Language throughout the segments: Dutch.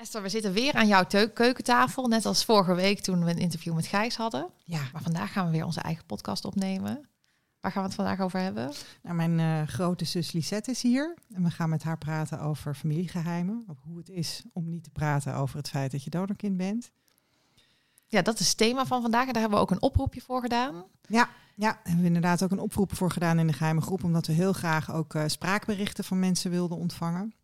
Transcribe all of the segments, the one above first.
Esther, we zitten weer aan jouw keukentafel. Net als vorige week toen we een interview met Gijs hadden. Ja, Maar vandaag gaan we weer onze eigen podcast opnemen. Waar gaan we het vandaag over hebben? nou, mijn eh, grote zus Lisette is hier. En we gaan met haar praten over familiegeheimen. Over hoe het is om niet te praten over het feit dat je donorkind bent. Ja, dat is het thema van vandaag. En daar hebben we ook een oproepje voor gedaan. Ja, ja, hebben we inderdaad ook een oproep voor gedaan in de geheime groep. Omdat we heel graag ook eh, spraakberichten van mensen wilden ontvangen.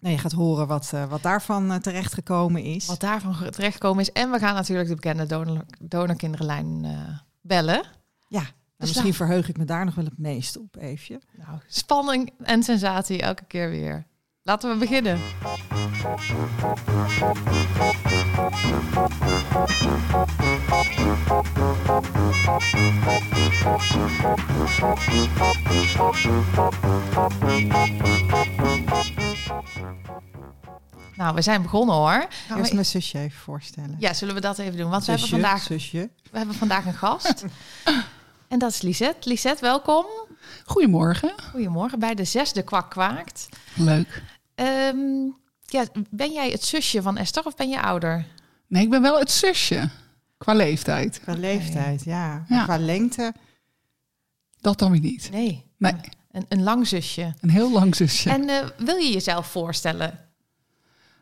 Nou, je gaat horen wat, eh, wat daarvan eh, terechtgekomen is. Wat daarvan terechtgekomen is. En we gaan natuurlijk de bekende donor, donorkinderenlijn eh, bellen. Ja, en misschien verheug ik me daar nog wel het meest op, Eefje. Nou, spanning en sensatie elke keer weer. Laten we beginnen. Nou, we zijn begonnen hoor. Gaan Eerst we- mijn zusje even voorstellen. Ja, zullen we dat even doen? Want we hebben, vandaag, zusje. we hebben vandaag een gast. en dat is Lisette. Lisette, welkom. Goedemorgen. Goedemorgen bij de zesde kwak kwaakt. Leuk. Ehm, ja, ben jij het zusje van Esther of ben je ouder? Nee, ik ben wel het zusje. Qua leeftijd. Qua leeftijd, ja. Ja. Qua lengte. Dat dan weer niet. Nee. Nee. Een, een lang zusje. Een heel lang zusje. En eh, wil je jezelf voorstellen?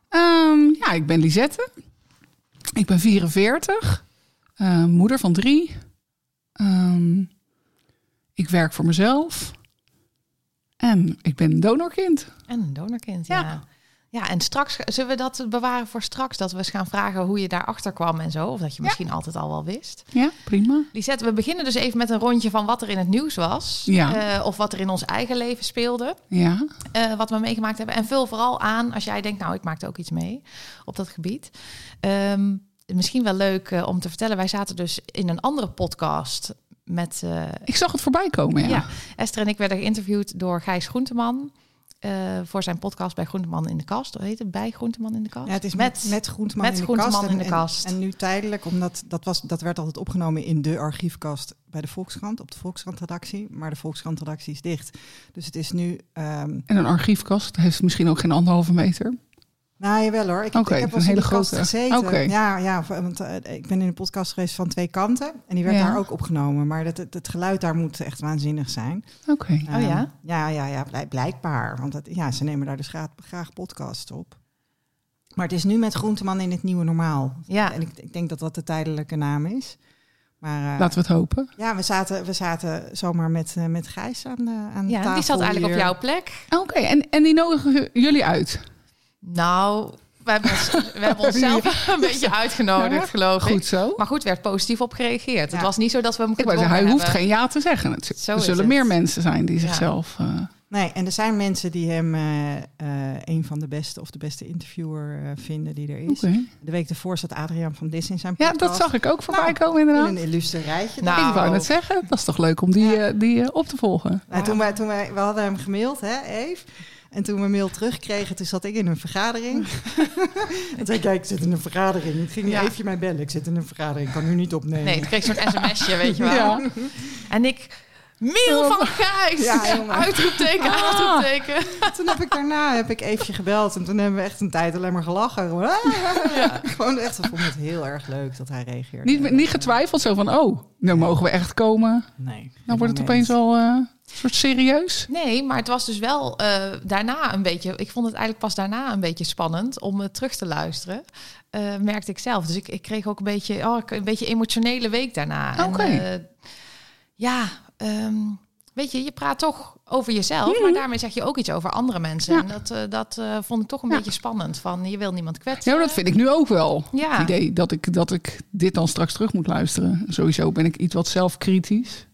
Ehm, ja, ik ben Lisette. Ik ben 44. eh, moeder van drie. Ehm, ik werk voor mezelf. En ik ben een donorkind. En een donorkind, ja. Ja. Ja. en straks zullen we dat bewaren voor straks. Dat we eens gaan vragen hoe je daarachter kwam en zo. Of dat je Ja. misschien altijd al wel wist. Ja, prima. Lisette, we beginnen dus even met een rondje van wat er in het nieuws was. Ja. Eh, of wat er in ons eigen leven speelde. Ja. eh, wat we meegemaakt hebben. En vul vooral aan als jij denkt, nou, ik maakte ook iets mee op dat gebied. Ehm, misschien wel leuk eh, om te vertellen. Wij zaten dus in een andere podcast met... Ik zag het voorbij komen, ja. ja. Esther en ik werden geïnterviewd door Gijs Groenteman... eh, voor zijn podcast bij Groenteman in de Kast. Hoe heet het? Bij Groenteman in de Kast? Ja, het is met, met Groenteman, met in, de Groenteman kast. in de En- kast. En, en nu tijdelijk, omdat dat, was, dat werd altijd opgenomen in de archiefkast bij de Volkskrant, op de Volkskrant-redactie. Maar de Volkskrant-redactie is dicht. Dus het is nu... ehm En een archiefkast heeft misschien ook geen anderhalve meter. Nou, jawel hoor. Ik, heb- ik heb een hele grote. gezeten. Ja, ja, want eh, ik ben in een podcast geweest van twee kanten. En die werd Ja. daar ook opgenomen. Maar dat, het, het geluid daar moet echt waanzinnig zijn. Oké. Oh ja? Ehm, ja, ja, ja, blijk- blijkbaar. Want het, ja, ze nemen daar dus graag, graag podcasts op. Maar het is nu met Groenteman in het nieuwe normaal. Ja. En ik, ik denk dat dat de tijdelijke naam is. Maar eh, Laten we het hopen. ja, we zaten, we zaten zomaar met, eh, met Gijs aan de, aan de Ja, tafel die zat eigenlijk hier. op jouw plek. Oké, en, en die nodigen jullie uit? Nou, we hebben, ons- we hebben onszelf een beetje uitgenodigd, Ja, geloof ik. Goed zo. Maar goed, werd positief op gereageerd. Het Ja. was niet zo dat we hem gedwongen hij hoeft geen ja te zeggen. Het- Zo er zullen het. meer mensen zijn die Ja. zichzelf... eh, Nee, en er zijn mensen die hem eh, eh, een van de beste of de beste interviewer eh, vinden die er is. De week ervoor zat Adriaan van Dis in zijn Ja, podcast. dat zag ik ook voorbij Nou, komen In inderdaad. een illustre rijtje. Nou, ik wou net zeggen, dat is toch leuk om die, Ja. die op te volgen. Nou, toen wij, toen wij, we hadden hem gemaild, hè, Eve. En toen we mail terugkregen, toen zat ik in een vergadering. en zei ik, kijk, ik zit in een vergadering. Ik ging Ja. even mij bellen. Ik zit in een vergadering, ik kan nu niet opnemen. Nee, ik kreeg zo'n sms'je, weet je wel. Ja. En ik... Mail van Gijs! Ja, uitroepteken, Ah. uitroepteken. Toen heb ik daarna heb ik eventje gebeld. En toen hebben we echt een tijd alleen maar gelachen. Gewoon, Gewoon echt, ik vond het heel erg leuk dat hij reageerde. Niet, niet getwijfeld, zo van, oh, nou mogen we echt komen. Nee. Nou wordt het opeens al eh, een soort serieus. Nee, maar het was dus wel eh, daarna een beetje... Ik vond het eigenlijk pas daarna een beetje spannend om het terug te luisteren. eh, merkte ik zelf. Dus ik, ik kreeg ook een beetje, oh, een beetje emotionele week daarna. Oké. eh, ja, ehm, weet je, je praat toch over jezelf, Mhm. maar daarmee zeg je ook iets over andere mensen. Ja. En dat, eh, dat eh, vond ik toch een Ja. beetje spannend. Van je wil niemand kwetsen. Ja, dat vind ik nu ook wel. Ja. Het idee dat ik, dat ik dit dan straks terug moet luisteren. Sowieso ben ik iets wat zelfkritisch.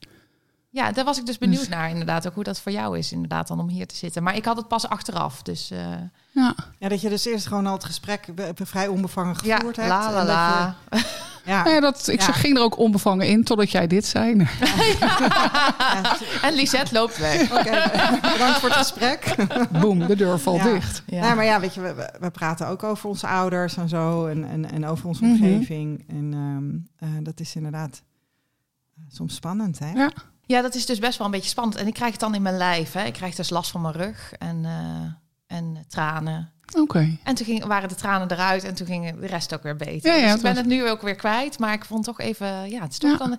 Ja, daar was ik dus benieuwd Dus- naar inderdaad. Ook hoe dat voor jou is inderdaad dan om hier te zitten. Maar ik had het pas achteraf. Dus eh, Ja, Ja, dat je dus eerst gewoon al het gesprek vrij onbevangen ja, gevoerd hebt. la la la. je- ja, Nou ja dat, ik Ja. ging er ook onbevangen in totdat jij dit zei. ja, En Lisette loopt weg. Oké, bedankt voor het gesprek. Boem, de deur valt Ja. dicht. Ja. Maar ja, weet je, we, we- we praten ook over onze ouders en zo. En, en, en over onze Mhm. omgeving. En ehm, eh, dat is inderdaad eh, soms spannend, hè? Ja. Ja, dat is dus best wel een beetje spannend. En ik krijg het dan in mijn lijf. Hè. Ik krijg dus last van mijn rug en, eh, en tranen. Oké. En toen ging, waren de tranen eruit en toen ging de rest ook weer beter. Ja, ja, dus ik ben was- het nu ook weer kwijt. Maar ik vond toch even, ja, het is toch, Ja. dan,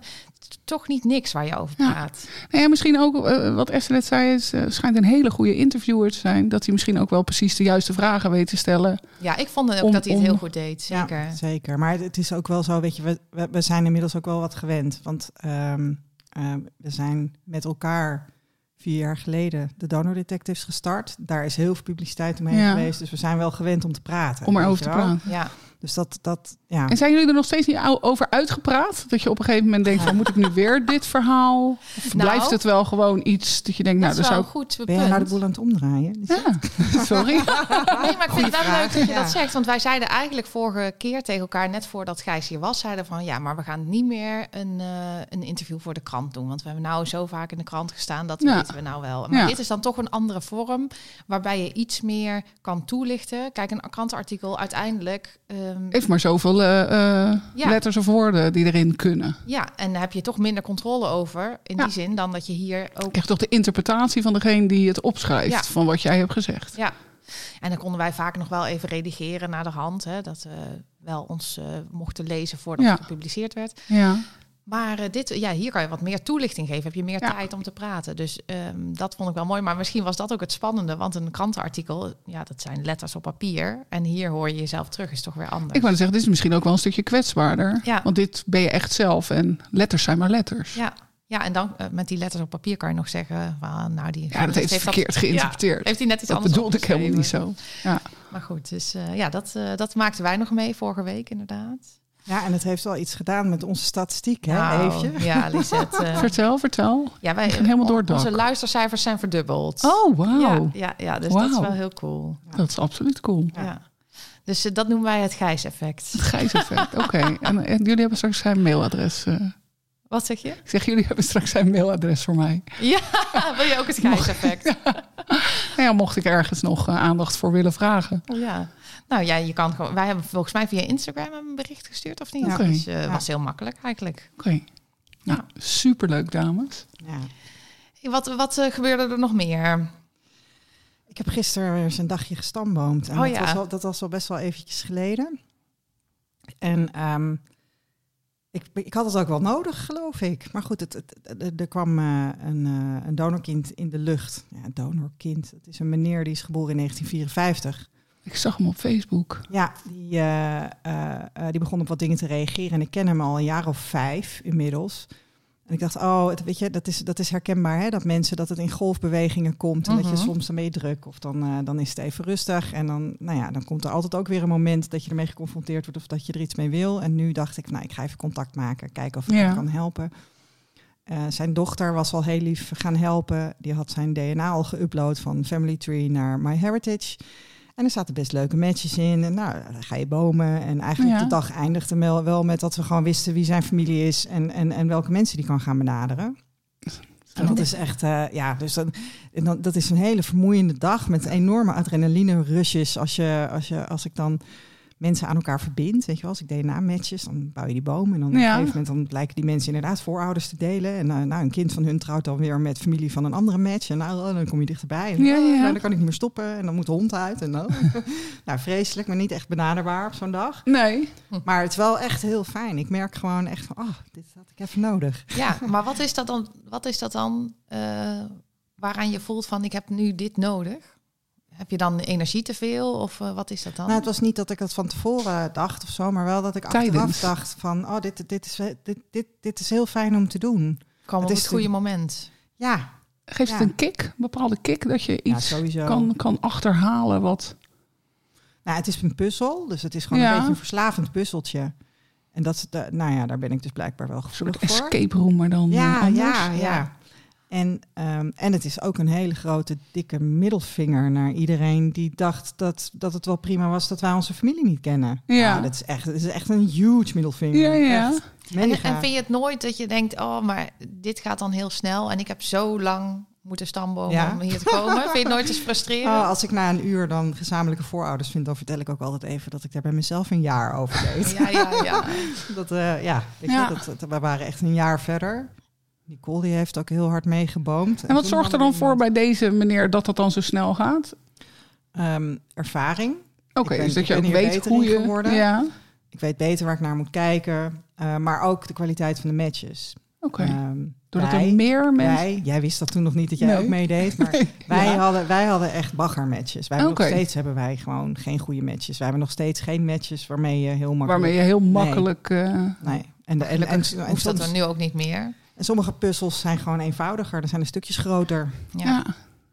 toch niet niks waar je over Ja. praat. Nou ja, misschien ook eh, wat Esther net zei, is, eh, schijnt een hele goede interviewer te zijn. Dat hij misschien ook wel precies de juiste vragen weet te stellen. Ja, ik vond ook Om- dat hij het heel om- goed deed. Zeker. Ja, zeker. Maar het is ook wel zo, weet je, we, we, we zijn inmiddels ook wel wat gewend. Want ehm, ehm, we zijn met elkaar vier jaar geleden de Donor Detectives gestart. Daar is heel veel publiciteit omheen Ja. geweest. Dus we zijn wel gewend om te praten. Om erover te praten. Ja. Dus dat, dat ja. En zijn jullie er nog steeds niet over uitgepraat? Dat je op een gegeven moment denkt van moet ik nu weer dit verhaal? Of Nou, blijft het wel gewoon iets dat je denkt, nou, dat daar is zou wel een goed Ben jij nou de boel aan het omdraaien? Ja, sorry. Nee, maar ik vind het wel leuk dat je Ja. dat zegt. Want wij zeiden eigenlijk vorige keer tegen elkaar, net voordat Gijs hier was, zeiden van ja, maar we gaan niet meer een, eh, een interview voor de krant doen. Want we hebben nou zo vaak in de krant gestaan, dat Ja. weten we nou wel. Maar Ja. dit is dan toch een andere vorm, waarbij je iets meer kan toelichten. Kijk, een krantenartikel uiteindelijk... ehm, Heeft maar zoveel eh, eh, Ja. letters of woorden die erin kunnen. ja, en daar heb je toch minder controle over, in Ja. die zin, dan dat je hier ook... Krijgt toch de interpretatie van degene die het opschrijft Ja. van wat jij hebt gezegd. Ja, en dan konden wij vaak nog wel even redigeren naar de hand. Hè, dat we wel ons eh, mochten lezen voordat het gepubliceerd werd. Ja. Maar eh, dit, ja, hier kan je wat meer toelichting geven. Heb je meer Ja. tijd om te praten. Dus ehm, dat vond ik wel mooi. Maar misschien was dat ook het spannende. Want een krantenartikel, ja, dat zijn letters op papier. En hier hoor je jezelf terug, is toch weer anders. Ik wou zeggen, dit is misschien ook wel een stukje kwetsbaarder. Ja. Want dit ben je echt zelf en letters zijn maar letters. Ja, ja en dan eh, met die letters op papier kan je nog zeggen... Nou, die, Ja, dat heeft verkeerd geïnterpreteerd. heeft hij net iets dat anders bedoelde ik helemaal niet zo. Ja. Maar goed, dus eh, ja, dat, dat maakten wij nog mee vorige week inderdaad. Ja, en het heeft wel iets gedaan met onze statistiek, hè, Nou, Eefje? Ja, Lisette. eh, Vertel, vertel. ja, wij, ging helemaal door. Onze luistercijfers zijn verdubbeld. Oh, wauw. Ja, ja, ja, dus dat is wel heel cool. Dat is absoluut cool. Ja. Dus eh, dat noemen wij het Gijs-effect. Het Gijs-effect, oké. En, en jullie hebben straks zijn mailadres. eh. Wat zeg je? ik zeg, jullie hebben straks zijn mailadres voor mij. Ja, wil je ook het Gijs-effect? Nou ja, mocht ik ergens nog aandacht voor willen vragen. Ja. Nou ja, je kan gewoon. Wij hebben volgens mij via Instagram een bericht gestuurd of niet? Oké. Dus eh Ja. was heel makkelijk eigenlijk. Oké. Nou, superleuk, dames. Ja. Hey, Wat, wat eh, gebeurde er nog meer? Ik heb gisteren weer eens een dagje gestamboomd. En Oh dat, ja. was al, dat was al best wel eventjes geleden. En ehm, ik, ik had het ook wel nodig, geloof ik. Maar goed, het, het, het- er kwam eh, een, eh, een donorkind in de lucht. Ja, een donorkind. Het is een meneer die is geboren in 1954. Ik zag hem op Facebook. Ja, die, eh, eh, eh, die begon op wat dingen te reageren. En ik ken hem al een jaar of vijf inmiddels. En ik dacht, oh, het, weet je, dat is, dat is herkenbaar, hè? Dat mensen, dat het in golfbewegingen komt. En dat je Mhm. soms je druk of dan, dan is het even rustig. En dan, nou ja, dan komt er altijd ook weer een moment dat je ermee geconfronteerd wordt of dat je er iets mee wil. En nu dacht ik, nou, ik ga even contact maken, kijken of ik Ja. hem kan helpen. Zijn dochter was al heel lief gaan helpen. Die had zijn DNA al geüpload van Family Tree naar MyHeritage. En er zaten best leuke matches in. En nou, dan ga je bomen. En eigenlijk Ja. de dag eindigde wel, wel met dat we gewoon wisten wie zijn familie is en, en, en welke mensen die kan gaan benaderen. En dat is echt, eh, ja, dus dan, dan, dat is een hele vermoeiende dag met enorme adrenaline rushes. Als, je, als, je, als ik dan mensen aan elkaar verbind, weet je wel, als ik DNA-matches, dan bouw je die boom. En dan op een Ja. gegeven moment dan blijken die mensen inderdaad voorouders te delen. En eh, nou, een kind van hun trouwt dan weer met familie van een andere match. En nou, dan kom je dichterbij. En Ja, oh, ja. nou, dan kan ik niet meer stoppen. En dan moet de hond uit. En dan, nou, vreselijk, maar niet echt benaderbaar op zo'n dag. Nee. Maar het is wel echt heel fijn. Ik merk gewoon echt van, oh, dit had ik even nodig. Ja, maar wat is dat dan? Wat is dat dan eh, waaraan je voelt van ik heb nu dit nodig? Heb je dan energie te veel of eh, wat is dat dan? Nou, het was niet dat ik dat van tevoren dacht of zo, maar wel dat ik Tijdens. achteraf dacht van, oh, dit, dit, is, dit, dit, dit is heel fijn om te doen. Kwam op het het is goede de- moment. Ja, Geeft het een kick? Een bepaalde kick dat je iets sowieso. kan, kan achterhalen wat... Nou, het is een puzzel, dus het is gewoon Ja. een beetje een verslavend puzzeltje. En dat, nou ja, daar ben ik dus blijkbaar wel Een soort gevoelig voor. escape room, maar dan Ja, anders. ja, ja. En, ehm, en het is ook een hele grote, dikke middelvinger naar iedereen die dacht dat, dat het wel prima was dat wij onze familie niet kennen. Ja. Nou, dat, is echt, dat is echt een huge middelvinger. Ja, ja. Echt En, vind je het nooit dat je denkt, oh, maar dit gaat dan heel snel en ik heb zo lang moeten stambomen Ja. om hier te komen? vind je het nooit eens frustrerend? Oh, als ik na een uur dan gezamenlijke voorouders vind, dan vertel ik ook altijd even dat ik daar bij mezelf een jaar over deed. Ja, ja, ja. Dat, eh, ja, dat, dat- we waren echt een jaar verder. Nicole die heeft ook heel hard meegeboomd. En wat zorgt er dan voor bij deze meneer dat dat dan zo snel gaat? Ehm, ervaring. Oké, dus dat je ook weet beter hoe je... geworden. Ja, Ik weet beter waar ik naar moet kijken. eh, maar ook de kwaliteit van de matches. oké. Ehm, Doordat wij- er meer mensen... Wij, jij wist dat toen nog niet dat jij Nee. ook meedeed. Maar wij, Ja. hadden, wij hadden echt baggermatches. Wij hebben Oké. nog steeds hebben wij gewoon geen goede matches. Wij hebben nog steeds geen matches waarmee je heel makkelijk... Waarmee je heel makkelijk... eh, Nee. En, de, en, en, Gelukkig en, hoeft dat er nu ook niet meer. En sommige puzzels zijn gewoon eenvoudiger. Er zijn de stukjes groter. Ja. ja.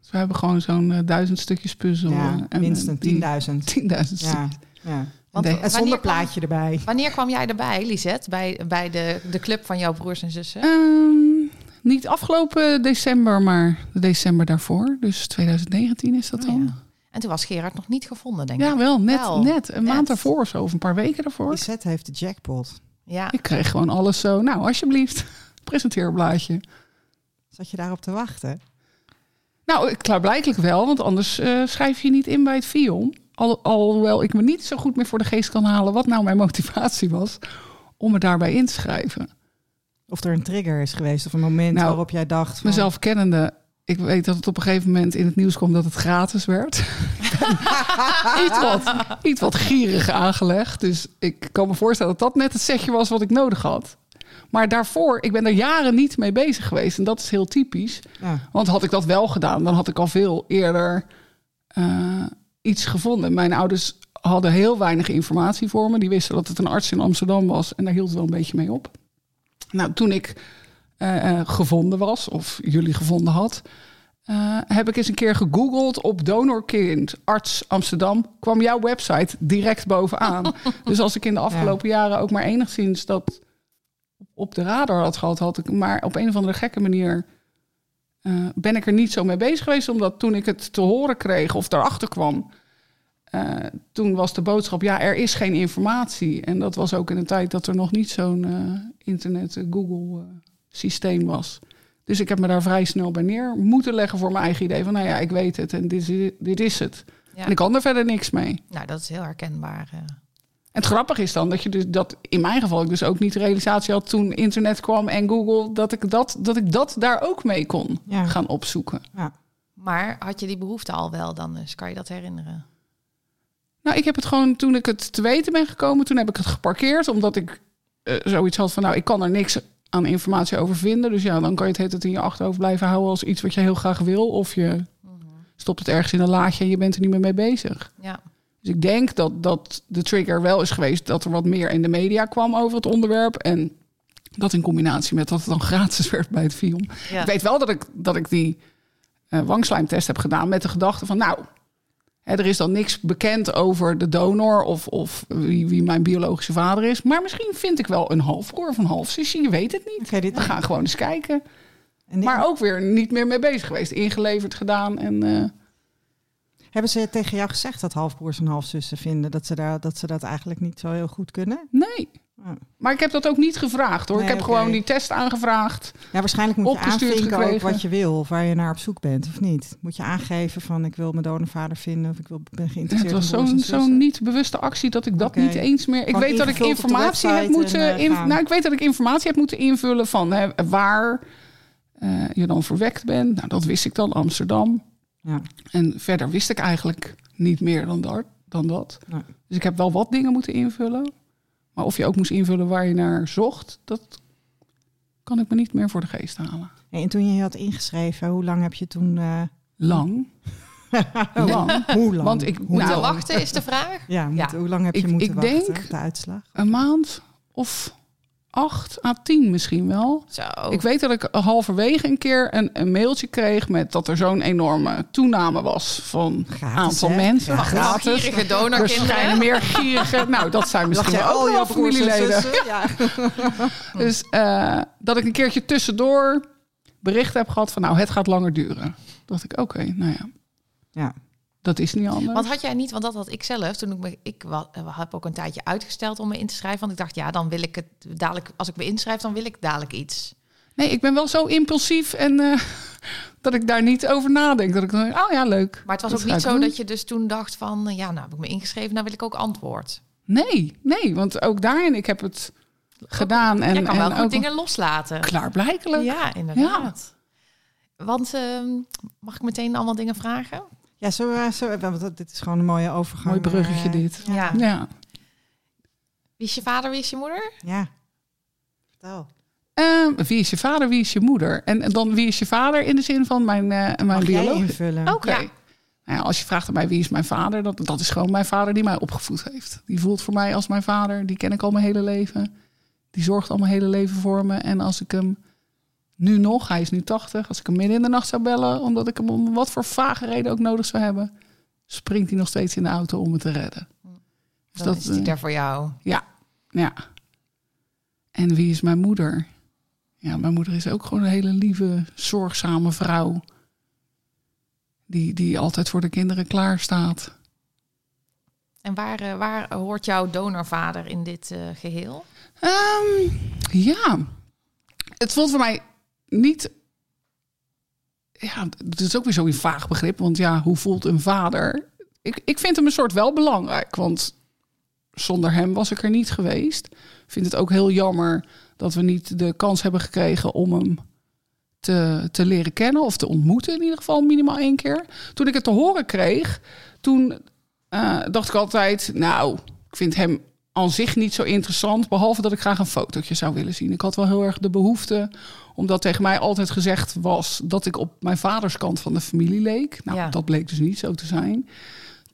Dus we hebben gewoon zo'n eh, duizend stukjes puzzel. Ja, eh, en, eh, minstens die- 10.000. 10.000 Ja, ja. Want Nee. En wanneer zonder kwam- plaatje erbij. Wanneer kwam jij erbij, Lisette? Bij, bij de, de club van jouw broers en zussen? Ehm, niet afgelopen december, maar de december daarvoor. Dus 2019 is dat Oh, dan. ja. En toen was Gerard nog niet gevonden, denk Ja, ik. wel. Net, Wel, net een net. maand daarvoor of zo. Of een paar weken daarvoor. Set heeft de jackpot. Ja. Ik kreeg gewoon alles zo. Nou, alsjeblieft. Presenteerblaadje. Zat je daarop te wachten? Nou, ik- klaarblijkelijk wel. Want anders eh, schrijf je niet in bij het FIOM. Al, alhoewel ik me niet zo goed meer voor de geest kan halen... wat nou mijn motivatie was om me daarbij in te schrijven. Of er een trigger is geweest of een moment Nou, waarop jij dacht... Van, Mezelf kennende, ik weet dat het op een gegeven moment in het nieuws kwam dat het gratis werd. iets, wat, iets wat gierig aangelegd. Dus ik kan me voorstellen dat dat net het setje was wat ik nodig had. Maar daarvoor, ik ben er jaren niet mee bezig geweest. En dat is heel typisch. Ja. Want had ik dat wel gedaan, dan had ik al veel eerder eh, iets gevonden. Mijn ouders hadden heel weinig informatie voor me. Die wisten dat het een arts in Amsterdam was. En daar hield het wel een beetje mee op. Nou, toen ik eh, eh, gevonden was, of jullie gevonden had... heb ik eens een keer gegoogeld op donorkind, arts Amsterdam... kwam jouw website direct bovenaan. dus als ik in de afgelopen jaren ook maar enigszins dat op de radar had gehad... had ik maar op een of andere gekke manier... eh, ben ik er niet zo mee bezig geweest. Omdat toen ik het te horen kreeg of daarachter kwam... eh, toen was de boodschap, ja, er is geen informatie. En dat was ook in een tijd dat er nog niet zo'n eh, internet-Google-systeem was. Dus ik heb me daar vrij snel bij neer moeten leggen voor mijn eigen idee. Van, nou ja, ik weet het en dit, is- dit is het. Ja. En ik kan er verder niks mee. Nou, dat is heel herkenbaar. En het grappige is dan dat je dus dat in mijn geval ik dus ook niet de realisatie had toen internet kwam en Google dat ik dat, dat ik dat daar ook mee kon Ja. gaan opzoeken. Ja. Maar had je die behoefte al wel dan dus? Kan je dat herinneren? Nou, ik heb het gewoon toen ik het te weten ben gekomen, toen heb ik het geparkeerd omdat ik eh, zoiets had van nou, ik kan er niks aan informatie over vinden. Dus ja, dan kan je het hele tijd in je achterhoofd blijven houden als iets wat je heel graag wil. Of je stopt het ergens in een laadje en je bent er niet meer mee bezig. Ja. Dus ik denk dat, dat de trigger wel is geweest dat er wat meer in de media kwam over het onderwerp. En dat in combinatie met dat het dan gratis werd bij het film. Ja. Ik weet wel dat ik, dat ik die eh, wangslijmtest heb gedaan met de gedachte van nou, hè, er is dan niks bekend over de donor of, of wie, wie mijn biologische vader is. Maar misschien vind ik wel een halfbroer of een halfzusje, je weet het niet. Dit, We gaan gewoon eens kijken. en Maar ook weer niet meer mee bezig geweest. Ingeleverd gedaan en... eh, Hebben ze tegen jou gezegd dat halfbroers en halfzussen vinden dat ze, daar, dat ze dat eigenlijk niet zo heel goed kunnen? Nee. Oh. Maar ik heb dat ook niet gevraagd hoor. Nee, ik heb gewoon die test aangevraagd. Ja, waarschijnlijk moet je aanvinken ook wat je wil, of waar je naar op zoek bent, of niet? Moet je aangeven van ik wil mijn donorvader vinden, of ik wil, ben Het geïnteresseerd was broers en zo'n zo'n zussen? niet bewuste actie dat ik dat niet eens meer. Ik weet dat ik informatie heb moeten. en, eh, in- nou, ik weet dat ik informatie heb moeten invullen van hè, waar eh, je dan verwekt bent. Nou, dat wist ik dan, Amsterdam. Ja. En verder wist ik eigenlijk niet meer dan dat. Dan dat. Dus ik heb wel wat dingen moeten invullen. Maar of je ook moest invullen waar je naar zocht, dat kan ik me niet meer voor de geest halen. En toen je je had ingeschreven, hoe lang heb je toen... eh, Lang. Lang. hoe lang? Want ik- Hoe nou, wachten is de vraag. Ja, moet- Ja. hoe lang heb je Ik- moeten ik wachten denk- op de uitslag? Een maand of acht à tien misschien wel. Zo. Ik weet dat ik halverwege een keer een, een mailtje kreeg met dat er zo'n enorme toename was van Gratis, aantal hè? mensen. Ja, gratis. Gierige Er donorkinderen. meer gierige. Nou, dat zijn misschien wel ook wel en familieleden. Ja. Dus eh, dat ik een keertje tussendoor bericht heb gehad van nou, het gaat langer duren. dacht ik, oké, nou ja, ja. Dat is niet anders. Want had jij niet, want dat had ik zelf toen ik me, ik wa- heb ook een tijdje uitgesteld om me in te schrijven, want ik dacht ja, dan wil ik het dadelijk, als ik me inschrijf, dan wil ik dadelijk iets. Nee, ik ben wel zo impulsief en eh, dat ik daar niet over nadenk. Dat ik dan denk, oh ja, leuk. Maar het was Dat ook niet zo doen. dat je dus toen dacht van, eh, ja, nou heb ik me ingeschreven, nou wil ik ook antwoord. Nee, nee, want ook daarin, ik heb het gedaan. En, Jij kan wel en goed ook dingen loslaten. klaarblijkelijk. Ja, inderdaad. Want ehm, mag ik meteen allemaal dingen vragen? Ja, zo, eh, zo, want dit is gewoon een mooie overgang. Mooi bruggetje eh, dit. Ja. Ja. Wie is je vader, wie is je moeder? Ja. Vertel. Ehm, wie is je vader, wie is je moeder? En, en dan wie is je vader in de zin van mijn, eh mijn bioloog? invullen? Oké. Ja. Nou ja, als je vraagt aan mij wie is mijn vader, dat, dat is gewoon mijn vader die mij opgevoed heeft. Die voelt voor mij als mijn vader. Die ken ik al mijn hele leven. Die zorgt al mijn hele leven voor me. En als ik hem nu nog, hij is nu 80, als ik hem midden in de nacht zou bellen, omdat ik hem om wat voor vage reden ook nodig zou hebben, springt hij nog steeds in de auto om me te redden. Dus Dan is die eh, daar voor jou. ja, ja. En wie is mijn moeder? Ja, mijn moeder is ook gewoon een hele lieve, zorgzame vrouw. Die, die altijd voor de kinderen klaar staat. En waar, eh, waar hoort jouw donorvader in dit eh, geheel? Ehm, ja, het voelt voor mij niet. Ja, het is ook weer zo'n vaag begrip. Want ja, hoe voelt een vader? Ik, ik vind hem een soort wel belangrijk. Want zonder hem was ik er niet geweest. Ik vind het ook heel jammer dat we niet de kans hebben gekregen om hem te, te leren kennen. Of te ontmoeten in ieder geval minimaal één keer. Toen ik het te horen kreeg, toen eh, dacht ik altijd... Nou, ik vind hem aan zich niet zo interessant. Behalve dat ik graag een fotootje zou willen zien. Ik had wel heel erg de behoefte, omdat tegen mij altijd gezegd was dat ik op mijn vaders kant van de familie leek. Nou, Ja. dat bleek dus niet zo te zijn.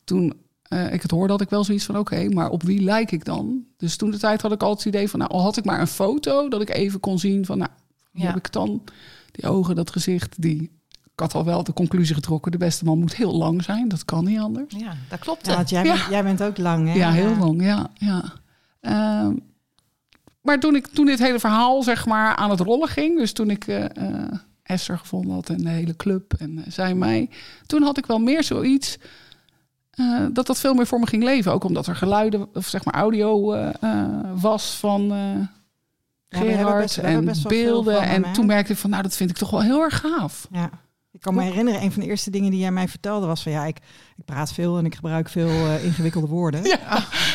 Toen eh, ik het hoorde, had ik wel zoiets van: oké, maar op wie lijk ik dan? Dus toen de tijd had ik altijd het idee van: nou, al had ik maar een foto, dat ik even kon zien van: nou, hier Ja. heb ik het dan. Die ogen, dat gezicht, die. Ik had al wel de conclusie getrokken: de beste man moet heel lang zijn. Dat kan niet anders. Ja, dat klopt. Ja, jij, Ja. Bent, jij bent ook lang, hè? Ja, heel lang, ja. ja. Ehm, maar toen, ik, toen dit hele verhaal zeg maar aan het rollen ging... dus toen ik eh, Esther gevonden had en de hele club en eh, zij mij... toen had ik wel meer zoiets... dat dat veel meer voor me ging leven. Ook omdat er geluiden, of zeg maar audio was van Gerard best- en beelden. hem, en toen merkte ik van, nou, dat vind ik toch wel heel erg gaaf. Ja. Ik kan me herinneren, een van de eerste dingen die jij mij vertelde was van ja, ik, ik praat veel en ik gebruik veel eh, ingewikkelde woorden. Ja,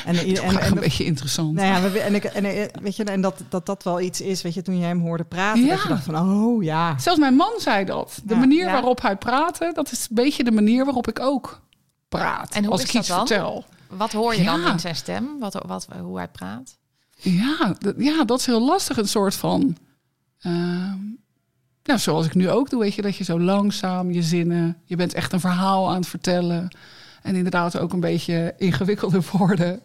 En, en, en, en, een beetje interessant. nou ja, we- en, ik, en, eh, weet je, en dat, dat dat wel iets is, weet je, toen jij hem hoorde praten, Ja. dat je dacht van oh ja. Zelfs mijn man zei dat. De Ja. manier Ja. waarop hij praatte, dat is een beetje de manier waarop ik ook praat. En hoe als is ik dat iets dan? vertel. Wat hoor je dan in zijn stem? Wat, wat, hoe hij praat? Ja, dat, ja, dat is heel lastig. Een soort van. ehm, nou, zoals ik nu ook doe, weet je, dat je zo langzaam je zinnen. Je bent echt een verhaal aan het vertellen. En inderdaad ook een beetje ingewikkelde woorden.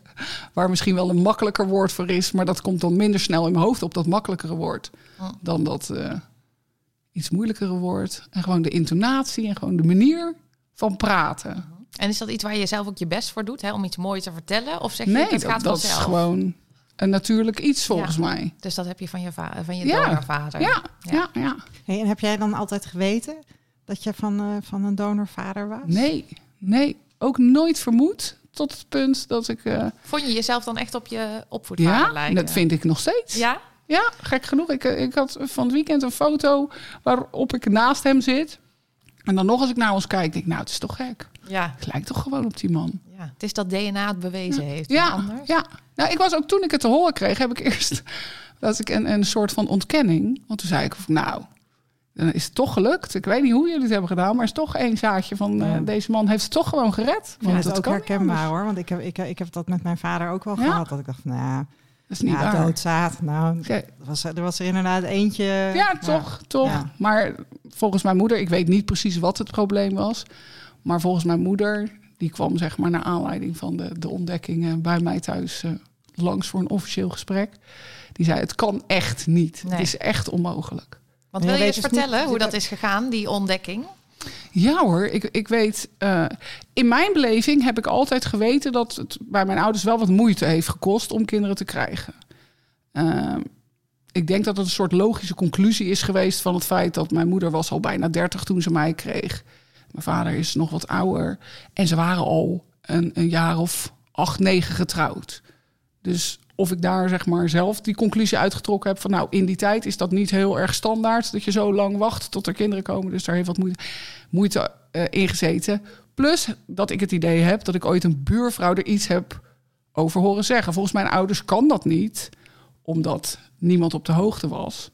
Waar misschien wel een makkelijker woord voor is. Maar dat komt dan minder snel in mijn hoofd op dat makkelijkere woord. Dan dat eh, iets moeilijkere woord. En gewoon de intonatie en gewoon de manier van praten. En is dat iets waar je zelf ook je best voor doet, hè, om iets moois te vertellen? Of zeg je, Nee, het dat, gaat dat is vanzelf? gewoon een natuurlijk iets volgens Ja. mij. Dus dat heb je van je, va- van je Ja. donorvader. Ja, Ja. ja, ja. Hey, en heb jij dan altijd geweten dat je van, eh, van een donorvader was? Nee, nee. Ook nooit vermoed tot het punt dat ik... eh, Vond je jezelf dan echt op je opvoedvader ja, lijken? dat vind ik nog steeds. Ja? Ja, gek genoeg. Ik, eh, ik had van het weekend een foto waarop ik naast hem zit. En dan nog als ik naar ons kijk, denk ik, nou, het is toch gek. Ja. Ik lijk toch gewoon op die man. ja. Het is dat DNA het bewezen heeft. Ja, anders. ja. Nou, ik was ook toen ik het te horen kreeg, heb ik eerst dat ik een, een soort van ontkenning. Want toen zei ik, nou, dan is het toch gelukt. Ik weet niet hoe jullie het hebben gedaan, maar is toch één zaadje van eh, deze man heeft het toch gewoon gered. Want het dat ook kan niet herkenbaar hoor, want ik heb, ik, ik heb dat met mijn vader ook wel Ja? gehad. Dat ik dacht, nou Dat is niet ja, doodzaad. Nou, er was, er was er inderdaad eentje. Ja, toch, toch. Ja. Maar volgens mijn moeder, ik weet niet precies wat het probleem was. Maar volgens mijn moeder, die kwam zeg maar naar aanleiding van de, de ontdekkingen bij mij thuis eh, langs voor een officieel gesprek. Die zei, het kan echt niet. Nee. Het is echt onmogelijk. Want wil je eens dus niet- vertellen hoe dat is gegaan, die ontdekking? Ja hoor, ik, ik weet. eh, in mijn beleving heb ik altijd geweten dat het bij mijn ouders wel wat moeite heeft gekost om kinderen te krijgen. Ehm, ik denk dat het een soort logische conclusie is geweest van het feit dat mijn moeder was al bijna 30 toen ze mij kreeg. Mijn vader is nog wat ouder. En ze waren al een, een jaar of acht, negen getrouwd. Dus of ik daar zeg maar zelf die conclusie uitgetrokken heb van nou in die tijd is dat niet heel erg standaard dat je zo lang wacht tot er kinderen komen. Dus daar heeft wat moeite, moeite eh, in gezeten. Plus dat ik het idee heb dat ik ooit een buurvrouw er iets heb over horen zeggen. Volgens mijn ouders kan dat niet, omdat niemand op de hoogte was.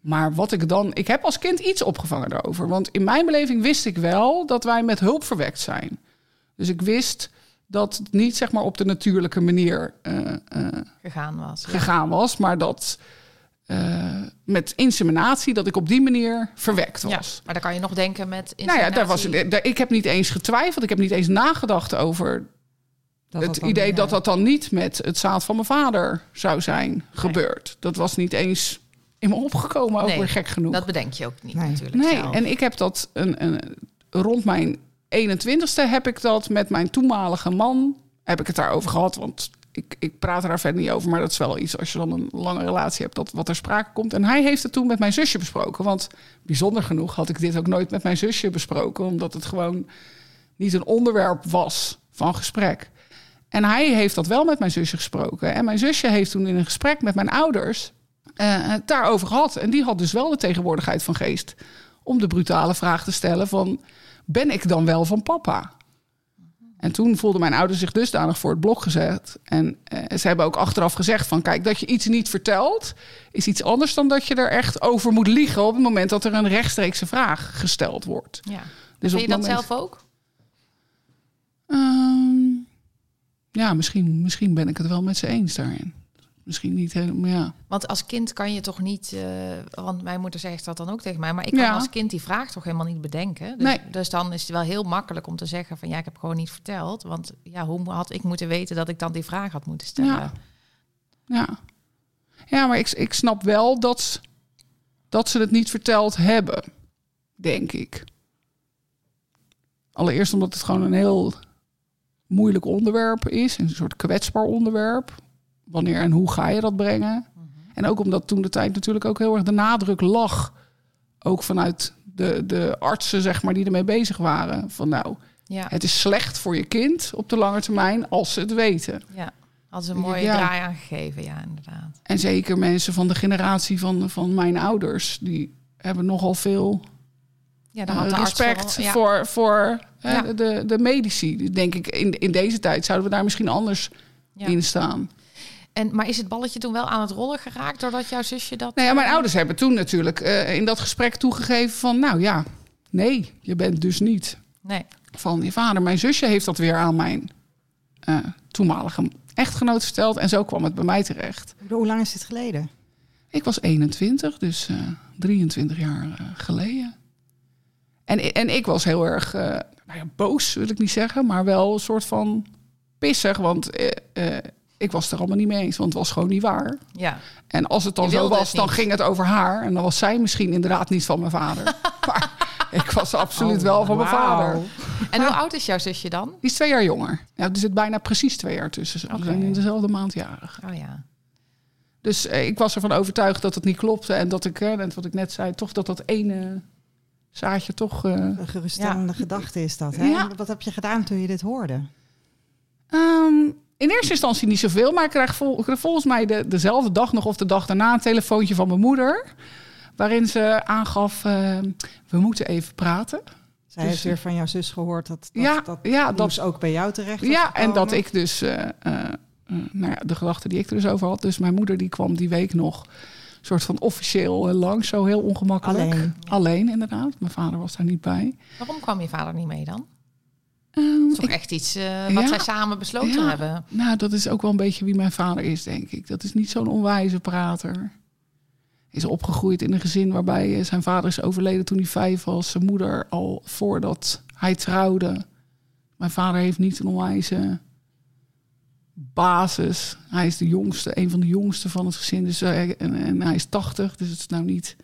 Maar wat ik dan. Ik heb als kind iets opgevangen daarover. Want in mijn beleving wist ik wel dat wij met hulp verwekt zijn. Dus ik wist dat het niet zeg maar op de natuurlijke manier eh, eh, gegaan was. Ja. gegaan was, maar dat eh, met inseminatie dat ik op die manier verwekt Ja, was. maar dan kan je nog denken met Nou ja, daar was, daar- ik heb niet eens getwijfeld. Ik heb niet eens nagedacht over Dat het idee dat dat dan niet met het zaad van mijn vader zou zijn gebeurd. Dat was niet eens in me opgekomen, ook Nee, weer gek genoeg. Dat bedenk je ook niet Nee. natuurlijk nee, zelf. en ik heb dat een, een, rond mijn 21ste heb ik dat met mijn toenmalige man heb ik het daarover gehad, want ik, ik praat er daar verder niet over, maar dat is wel iets als je dan een lange relatie hebt dat wat er sprake komt. En hij heeft het toen met mijn zusje besproken, want bijzonder genoeg had ik dit ook nooit met mijn zusje besproken, omdat het gewoon niet een onderwerp was van gesprek. En hij heeft dat wel met mijn zusje gesproken. En mijn zusje heeft toen in een gesprek met mijn ouders eh, het daarover gehad. En die had dus wel de tegenwoordigheid van geest om de brutale vraag te stellen van... ben ik dan wel van papa? En toen voelden mijn ouders zich dusdanig voor het blok gezet. En eh, ze hebben ook achteraf gezegd van... kijk, dat je iets niet vertelt is iets anders dan dat je er echt over moet liegen... op het moment dat er een rechtstreekse vraag gesteld wordt. ja. Dus Vind je dat moment- zelf ook? Ehm, ja, misschien, misschien ben ik het wel met ze eens daarin. Misschien niet helemaal, ja. Want als kind kan je toch niet... eh, want mijn moeder zegt dat dan ook tegen mij... maar ik kan Ja. als kind die vraag toch helemaal niet bedenken. Dus, Nee. dus dan is het wel heel makkelijk om te zeggen van... ja, ik heb gewoon niet verteld. Want ja, hoe had ik moeten weten dat ik dan die vraag had moeten stellen? Ja. Ja, ja maar ik, ik snap wel dat, dat ze het niet verteld hebben, denk ik. Allereerst omdat het gewoon een heel moeilijk onderwerp is, een soort kwetsbaar onderwerp. Wanneer en hoe ga je dat brengen? En ook omdat toen de tijd natuurlijk ook heel erg de nadruk lag, ook vanuit de, de artsen, zeg maar, die ermee bezig waren. Van nou, Ja, het is slecht voor je kind op de lange termijn als ze het weten. ja. Ze een mooie Ja. draai aangegeven, ja, inderdaad. En zeker mensen van de generatie van, van mijn ouders, die hebben nogal veel Ja, dan eh, had respect wel- ja. voor, voor eh, de, de medici. Dus Denk ik, in, in deze tijd zouden we daar misschien anders in staan. En, maar is het balletje toen wel aan het rollen geraakt doordat jouw zusje dat... Nou ja, mijn eh, ouders hebben toen natuurlijk eh, in dat gesprek toegegeven van, nou ja, nee, je bent dus niet Nee, van je vader. Mijn zusje heeft dat weer aan mijn eh, toenmalige echtgenoot verteld en zo kwam het bij mij terecht. Hoe lang is dit geleden? Ik was 21, dus eh 23 jaar eh, geleden. En, en ik was heel erg eh, nou ja, boos, wil ik niet zeggen, maar wel een soort van pissig. Want eh, eh, ik was het er allemaal niet mee eens, want het was gewoon niet waar. ja. En als het dan zo was, dan ging het over haar. En dan was zij misschien inderdaad niet van mijn vader. maar ik was absoluut Oh, wel van mijn vader. En hoe oud is jouw zusje dan? Die is twee jaar jonger. Ja, er zit bijna precies twee jaar tussen. Zijn in dezelfde maand jarig. Oh ja. Dus eh, ik was ervan overtuigd dat het niet klopte. En dat ik, eh, net wat ik net zei, toch dat dat ene zaadje toch... eh, Een geruststellende gedachte is dat. Hè? Ja. Wat heb je gedaan toen je dit hoorde? ehm, in eerste instantie niet zoveel. Maar ik kreeg, vol, ik kreeg volgens mij de, dezelfde dag nog of de dag daarna een telefoontje van mijn moeder. Waarin ze aangaf, eh, we moeten even praten. Zij Dus- heeft weer van jouw zus gehoord dat dat, Ja, dat ja, dat- ook bij jou terecht was Ja, en dat ik dus, eh, eh, nou ja, de gedachte die ik er dus over had. Dus mijn moeder die kwam die week nog soort van officieel langs, zo heel ongemakkelijk. Alleen. Alleen, inderdaad. Mijn vader was daar niet bij. Waarom kwam je vader niet mee dan? Dat is toch ik- echt iets eh, wat Ja. zij samen besloten Ja. hebben. nou, dat is ook wel een beetje wie mijn vader is, denk ik. Dat is niet zo'n onwijze prater. Is opgegroeid in een gezin waarbij eh, zijn vader is overleden toen hij vijf was. Zijn moeder al voordat hij trouwde. Mijn vader heeft niet een onwijze basis. Hij is de jongste, een van de jongste van het gezin. Dus, eh, en, en hij is 80, dus het is nou niet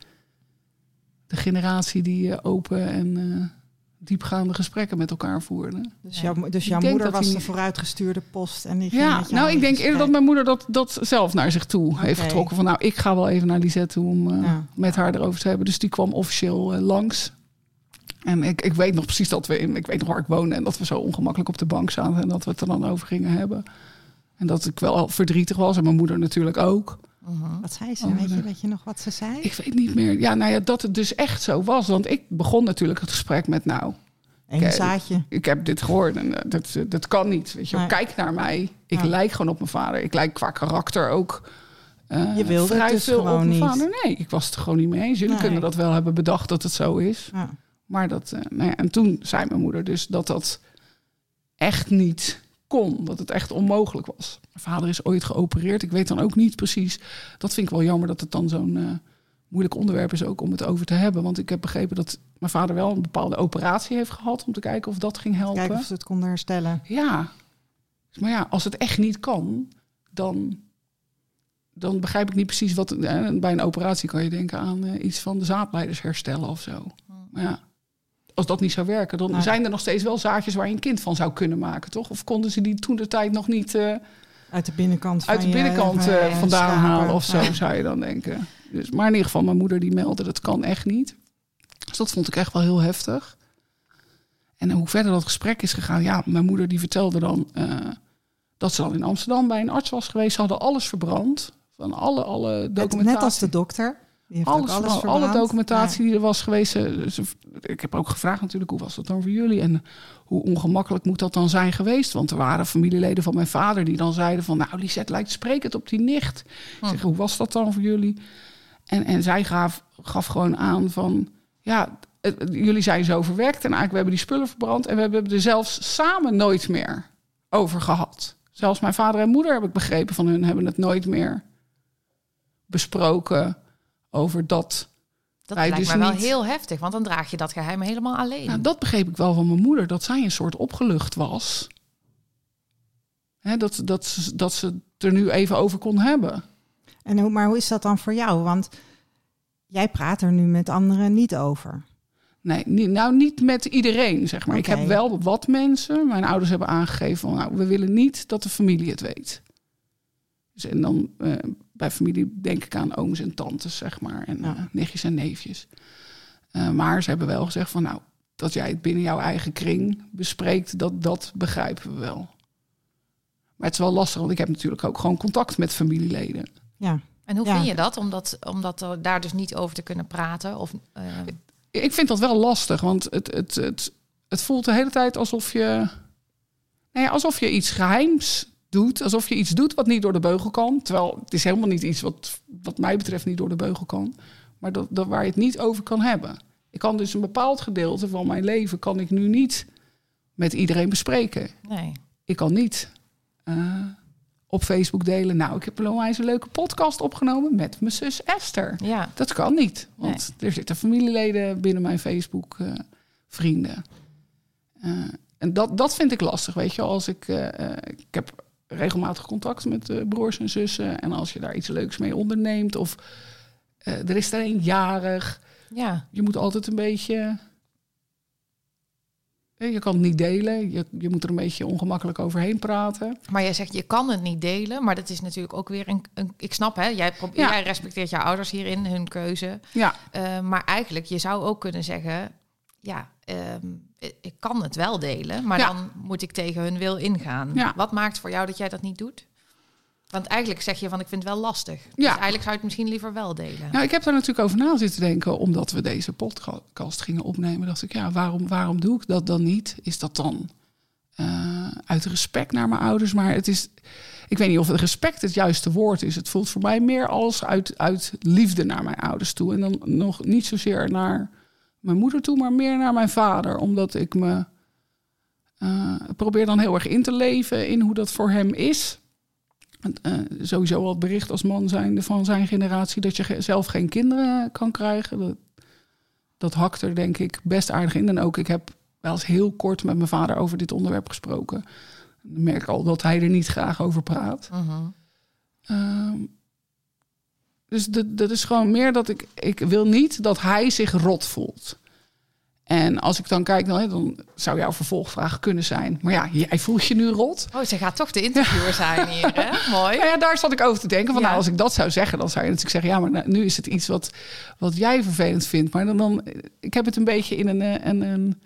de generatie die open en diepgaande gesprekken met elkaar voerde. Dus, dus jouw moeder was hij de vooruitgestuurde post en die ging Ja, met jou nou, ik denk eerder dat mijn moeder dat, dat zelf naar zich toe heeft getrokken. Van nou, ik ga wel even naar Lisette toe om eh, Ja. met haar erover te hebben. Dus die kwam officieel eh, langs. En ik, ik weet nog precies dat we in, ik weet nog waar ik woonde en dat we zo ongemakkelijk op de bank zaten en dat we het er dan over gingen hebben. En dat ik wel verdrietig was en mijn moeder natuurlijk ook. Mhm. Wat zei ze? Oh, weet, je, weet je nog wat ze zei? Ik weet niet meer. Ja, nou ja, dat het dus echt zo was. Want ik begon natuurlijk het gesprek met nou, Oké. zaadje. ik heb dit gehoord en eh, dat, dat kan niet. Weet je. Nee. kijk naar mij. Ik Ja. lijk gewoon op mijn vader. Ik lijk qua karakter ook eh, Je wilde het vrij dus veel gewoon mijn niet. vader. Nee, ik was het er gewoon niet mee eens. Jullie Nee. kunnen dat wel hebben bedacht dat het zo is. Ja. Maar dat, eh, nou ja, en toen zei mijn moeder dus dat dat echt niet kon. Dat het echt onmogelijk was. Mijn vader is ooit geopereerd. Ik weet dan ook niet precies. Dat vind ik wel jammer dat het dan zo'n eh, moeilijk onderwerp is ook om het over te hebben. Want ik heb begrepen dat mijn vader wel een bepaalde operatie heeft gehad om te kijken of dat ging helpen. Kijken of ze het konden herstellen. Ja. Maar ja, als het echt niet kan, dan, dan begrijp ik niet precies wat. eh, Bij een operatie kan je denken aan eh, iets van de zaadleiders herstellen of zo. Maar ja, als dat niet zou werken, dan zijn er nog steeds wel zaadjes waar je een kind van zou kunnen maken, toch? Of konden ze die toen de tijd nog niet eh, Uit de binnenkant uit de binnenkant je eh, vandaan schapen. halen of zo, Ja. zou je dan denken. Dus, maar in ieder geval, mijn moeder die meldde, dat kan echt niet. Dus dat vond ik echt wel heel heftig. En hoe verder dat gesprek is gegaan, ja, mijn moeder die vertelde dan eh, dat ze dan in Amsterdam bij een arts was geweest. Ze hadden alles verbrand. Van alle, alle documentatie. net als de dokter. Alles, alles alle documentatie die er was geweest. Ze- ik heb ook gevraagd natuurlijk, hoe was dat dan voor jullie? En hoe ongemakkelijk moet dat dan zijn geweest? Want er waren familieleden van mijn vader die dan zeiden van... nou, Lisette lijkt sprekend op die nicht. Ik zeg, hoe was dat dan voor jullie? En, en zij gaf, gaf gewoon aan van... ja, jullie zijn zo verwerkt en eigenlijk we hebben die spullen verbrand... en we hebben er zelfs samen nooit meer over gehad. Zelfs mijn vader en moeder, heb ik begrepen van hun... hebben het nooit meer besproken over dat... Dat lijkt dus me wel niet. heel heftig, want dan draag je dat geheim helemaal alleen. Nou, dat begreep ik wel van mijn moeder, dat zij een soort opgelucht was. Hè, dat, dat, ze, dat ze het er nu even over kon hebben. En hoe, maar hoe is dat dan voor jou? Want jij praat er nu met anderen niet over. Nee, niet, nou niet met iedereen, zeg maar. Ik heb wel wat mensen. Mijn ouders hebben aangegeven van, nou, we willen niet dat de familie het weet. Dus en dan eh, bij familie denk ik aan ooms en tantes, zeg maar. En Ja. eh, nichtjes en neefjes. Eh, maar ze hebben wel gezegd van, nou, dat jij het binnen jouw eigen kring bespreekt, dat, dat begrijpen we wel. Maar het is wel lastig, want ik heb natuurlijk ook gewoon contact met familieleden. Ja. En hoe Ja. vind je dat, om, dat, om dat er daar dus niet over te kunnen praten? Of, eh, Ik vind dat wel lastig, want het, het, het, het voelt de hele tijd alsof je, nee, alsof je iets geheims doet. Alsof je iets doet wat niet door de beugel kan. Terwijl het is helemaal niet iets wat, wat mij betreft niet door de beugel kan. Maar dat, dat waar je het niet over kan hebben. Ik kan dus een bepaald gedeelte van mijn leven kan ik nu niet met iedereen bespreken. nee. Ik kan niet eh, op Facebook delen. Nou, ik heb een onwijs een leuke podcast opgenomen met mijn zus Esther. Ja, Dat kan niet, want er zitten familieleden binnen mijn Facebook eh, vrienden. Eh, en dat, dat vind ik lastig, weet je. Als ik, ik heb regelmatig contact met eh, broers en zussen. En als je daar iets leuks mee onderneemt of eh, er is er een jarig. ja. Je moet altijd een beetje... eh, Je kan het niet delen. Je, je moet er een beetje ongemakkelijk overheen praten. Maar jij zegt, je kan het niet delen. Maar dat is natuurlijk ook weer een... een ik snap, hè? Jij, probeert, Ja. jij respecteert jouw ouders hierin, hun keuze. Ja, maar eigenlijk, je zou ook kunnen zeggen... Ja, ehm, ik, kan het wel delen, maar Ja. dan moet ik tegen hun wil ingaan. Ja. Wat maakt voor jou dat jij dat niet doet? Want eigenlijk zeg je van, ik vind het wel lastig. Dus Ja. eigenlijk zou je het misschien liever wel delen. Nou, ik heb daar natuurlijk over na zitten denken, omdat we deze podcast gingen opnemen. Dacht ik, ja, waarom, waarom doe ik dat dan niet? Is dat dan eh, uit respect naar mijn ouders? Maar het is, ik weet niet of het respect het juiste woord is. Het voelt voor mij meer als uit, uit liefde naar mijn ouders toe. En dan nog niet zozeer naar mijn moeder toe, maar meer naar mijn vader. Omdat ik me eh, probeer dan heel erg in te leven in hoe dat voor hem is. Eh, sowieso al het bericht als man zijnde van zijn generatie dat je zelf geen kinderen kan krijgen. Dat, dat hakt er denk ik best aardig in. En ook ik heb wel eens heel kort met mijn vader over dit onderwerp gesproken. Dan merk ik al dat hij er niet graag over praat. Mhm. Ehm, dus dat, dat is gewoon meer dat ik, ik wil niet dat hij zich rot voelt. En als ik dan kijk, dan, dan zou jouw vervolgvraag kunnen zijn. Maar ja, jij voelt je nu rot. Oh, ze gaat toch de interviewer zijn hier, hè? Mooi. Nou ja, daar zat ik over te denken. Van, Ja. nou, als ik dat zou zeggen, dan zou je natuurlijk zeggen... ja, maar nou, nu is het iets wat, wat jij vervelend vindt. Maar dan, dan... Ik heb het een beetje in een... eh, een, een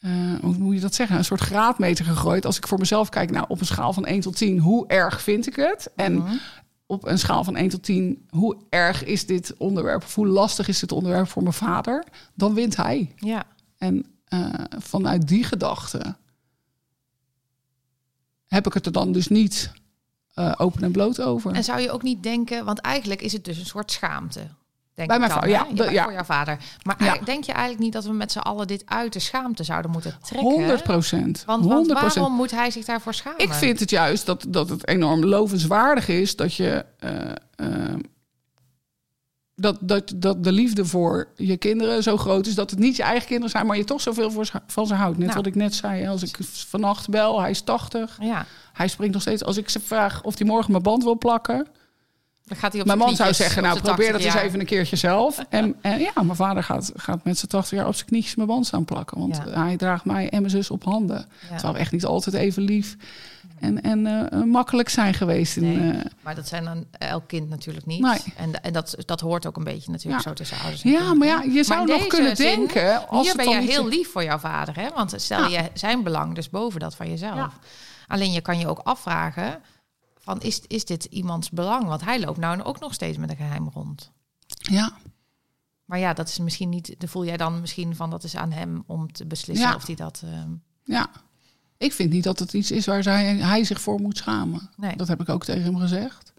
eh, hoe moet je dat zeggen? Een soort graadmeter gegooid. Als ik voor mezelf kijk, nou, op een schaal van 1 tot 10... hoe erg vind ik het? En Mhm. Op een schaal van 1 tot 10... hoe erg is dit onderwerp? Hoe lastig is dit onderwerp voor mijn vader? Dan wint hij. Ja. En eh, vanuit die gedachte heb ik het er dan dus niet eh, open en bloot over. En zou je ook niet denken, want eigenlijk is het dus een soort schaamte. Denk Bij ik mijn vader, ja. Voor jouw vader. Maar Ja. eigenlijk- denk je eigenlijk niet dat we met z'n allen dit uit de schaamte zouden moeten trekken? 100 procent. Want, want waarom moet hij zich daarvoor schamen? Ik vind het juist dat, dat het enorm lovenswaardig is dat je. eh, eh, dat, dat, dat de liefde voor je kinderen zo groot is dat het niet je eigen kinderen zijn, maar je toch zoveel voor ze- van ze houdt. Net Nou. wat ik net zei, als ik vannacht bel, hij is 80, Ja, hij springt nog steeds. Als ik ze vraag of hij morgen mijn band wil plakken, dan gaat hij op mijn man zou zeggen, nou probeer dat 80 eens even een keertje zelf. En, en ja, mijn vader gaat, gaat met zijn 80 jaar op zijn knietjes mijn band staan plakken, want Ja. hij draagt mij en mijn zus op handen. Ja. Terwijl we echt niet altijd even lief en, en eh, makkelijk zijn geweest. In, eh, Maar dat zijn dan elk kind natuurlijk niet. Nee. En, en dat, dat hoort ook een beetje natuurlijk Ja. zo tussen ouders. en Ja, kinderen. maar ja, je zou nog kunnen zin, denken... Als Hier het ben je heel lief voor jouw vader, hè? Want stel je zijn belang dus boven dat van jezelf. Alleen je kan je ook afvragen: van is, is dit iemands belang? Want hij loopt nou ook nog steeds met een geheim rond. Ja, Maar ja, dat is misschien niet. Dan voel jij dan misschien van dat is aan hem om te beslissen Ja. of hij dat. ehm, ja. Ik vind niet dat het iets is waar zij, hij zich voor moet schamen. nee. Dat heb ik ook tegen hem gezegd.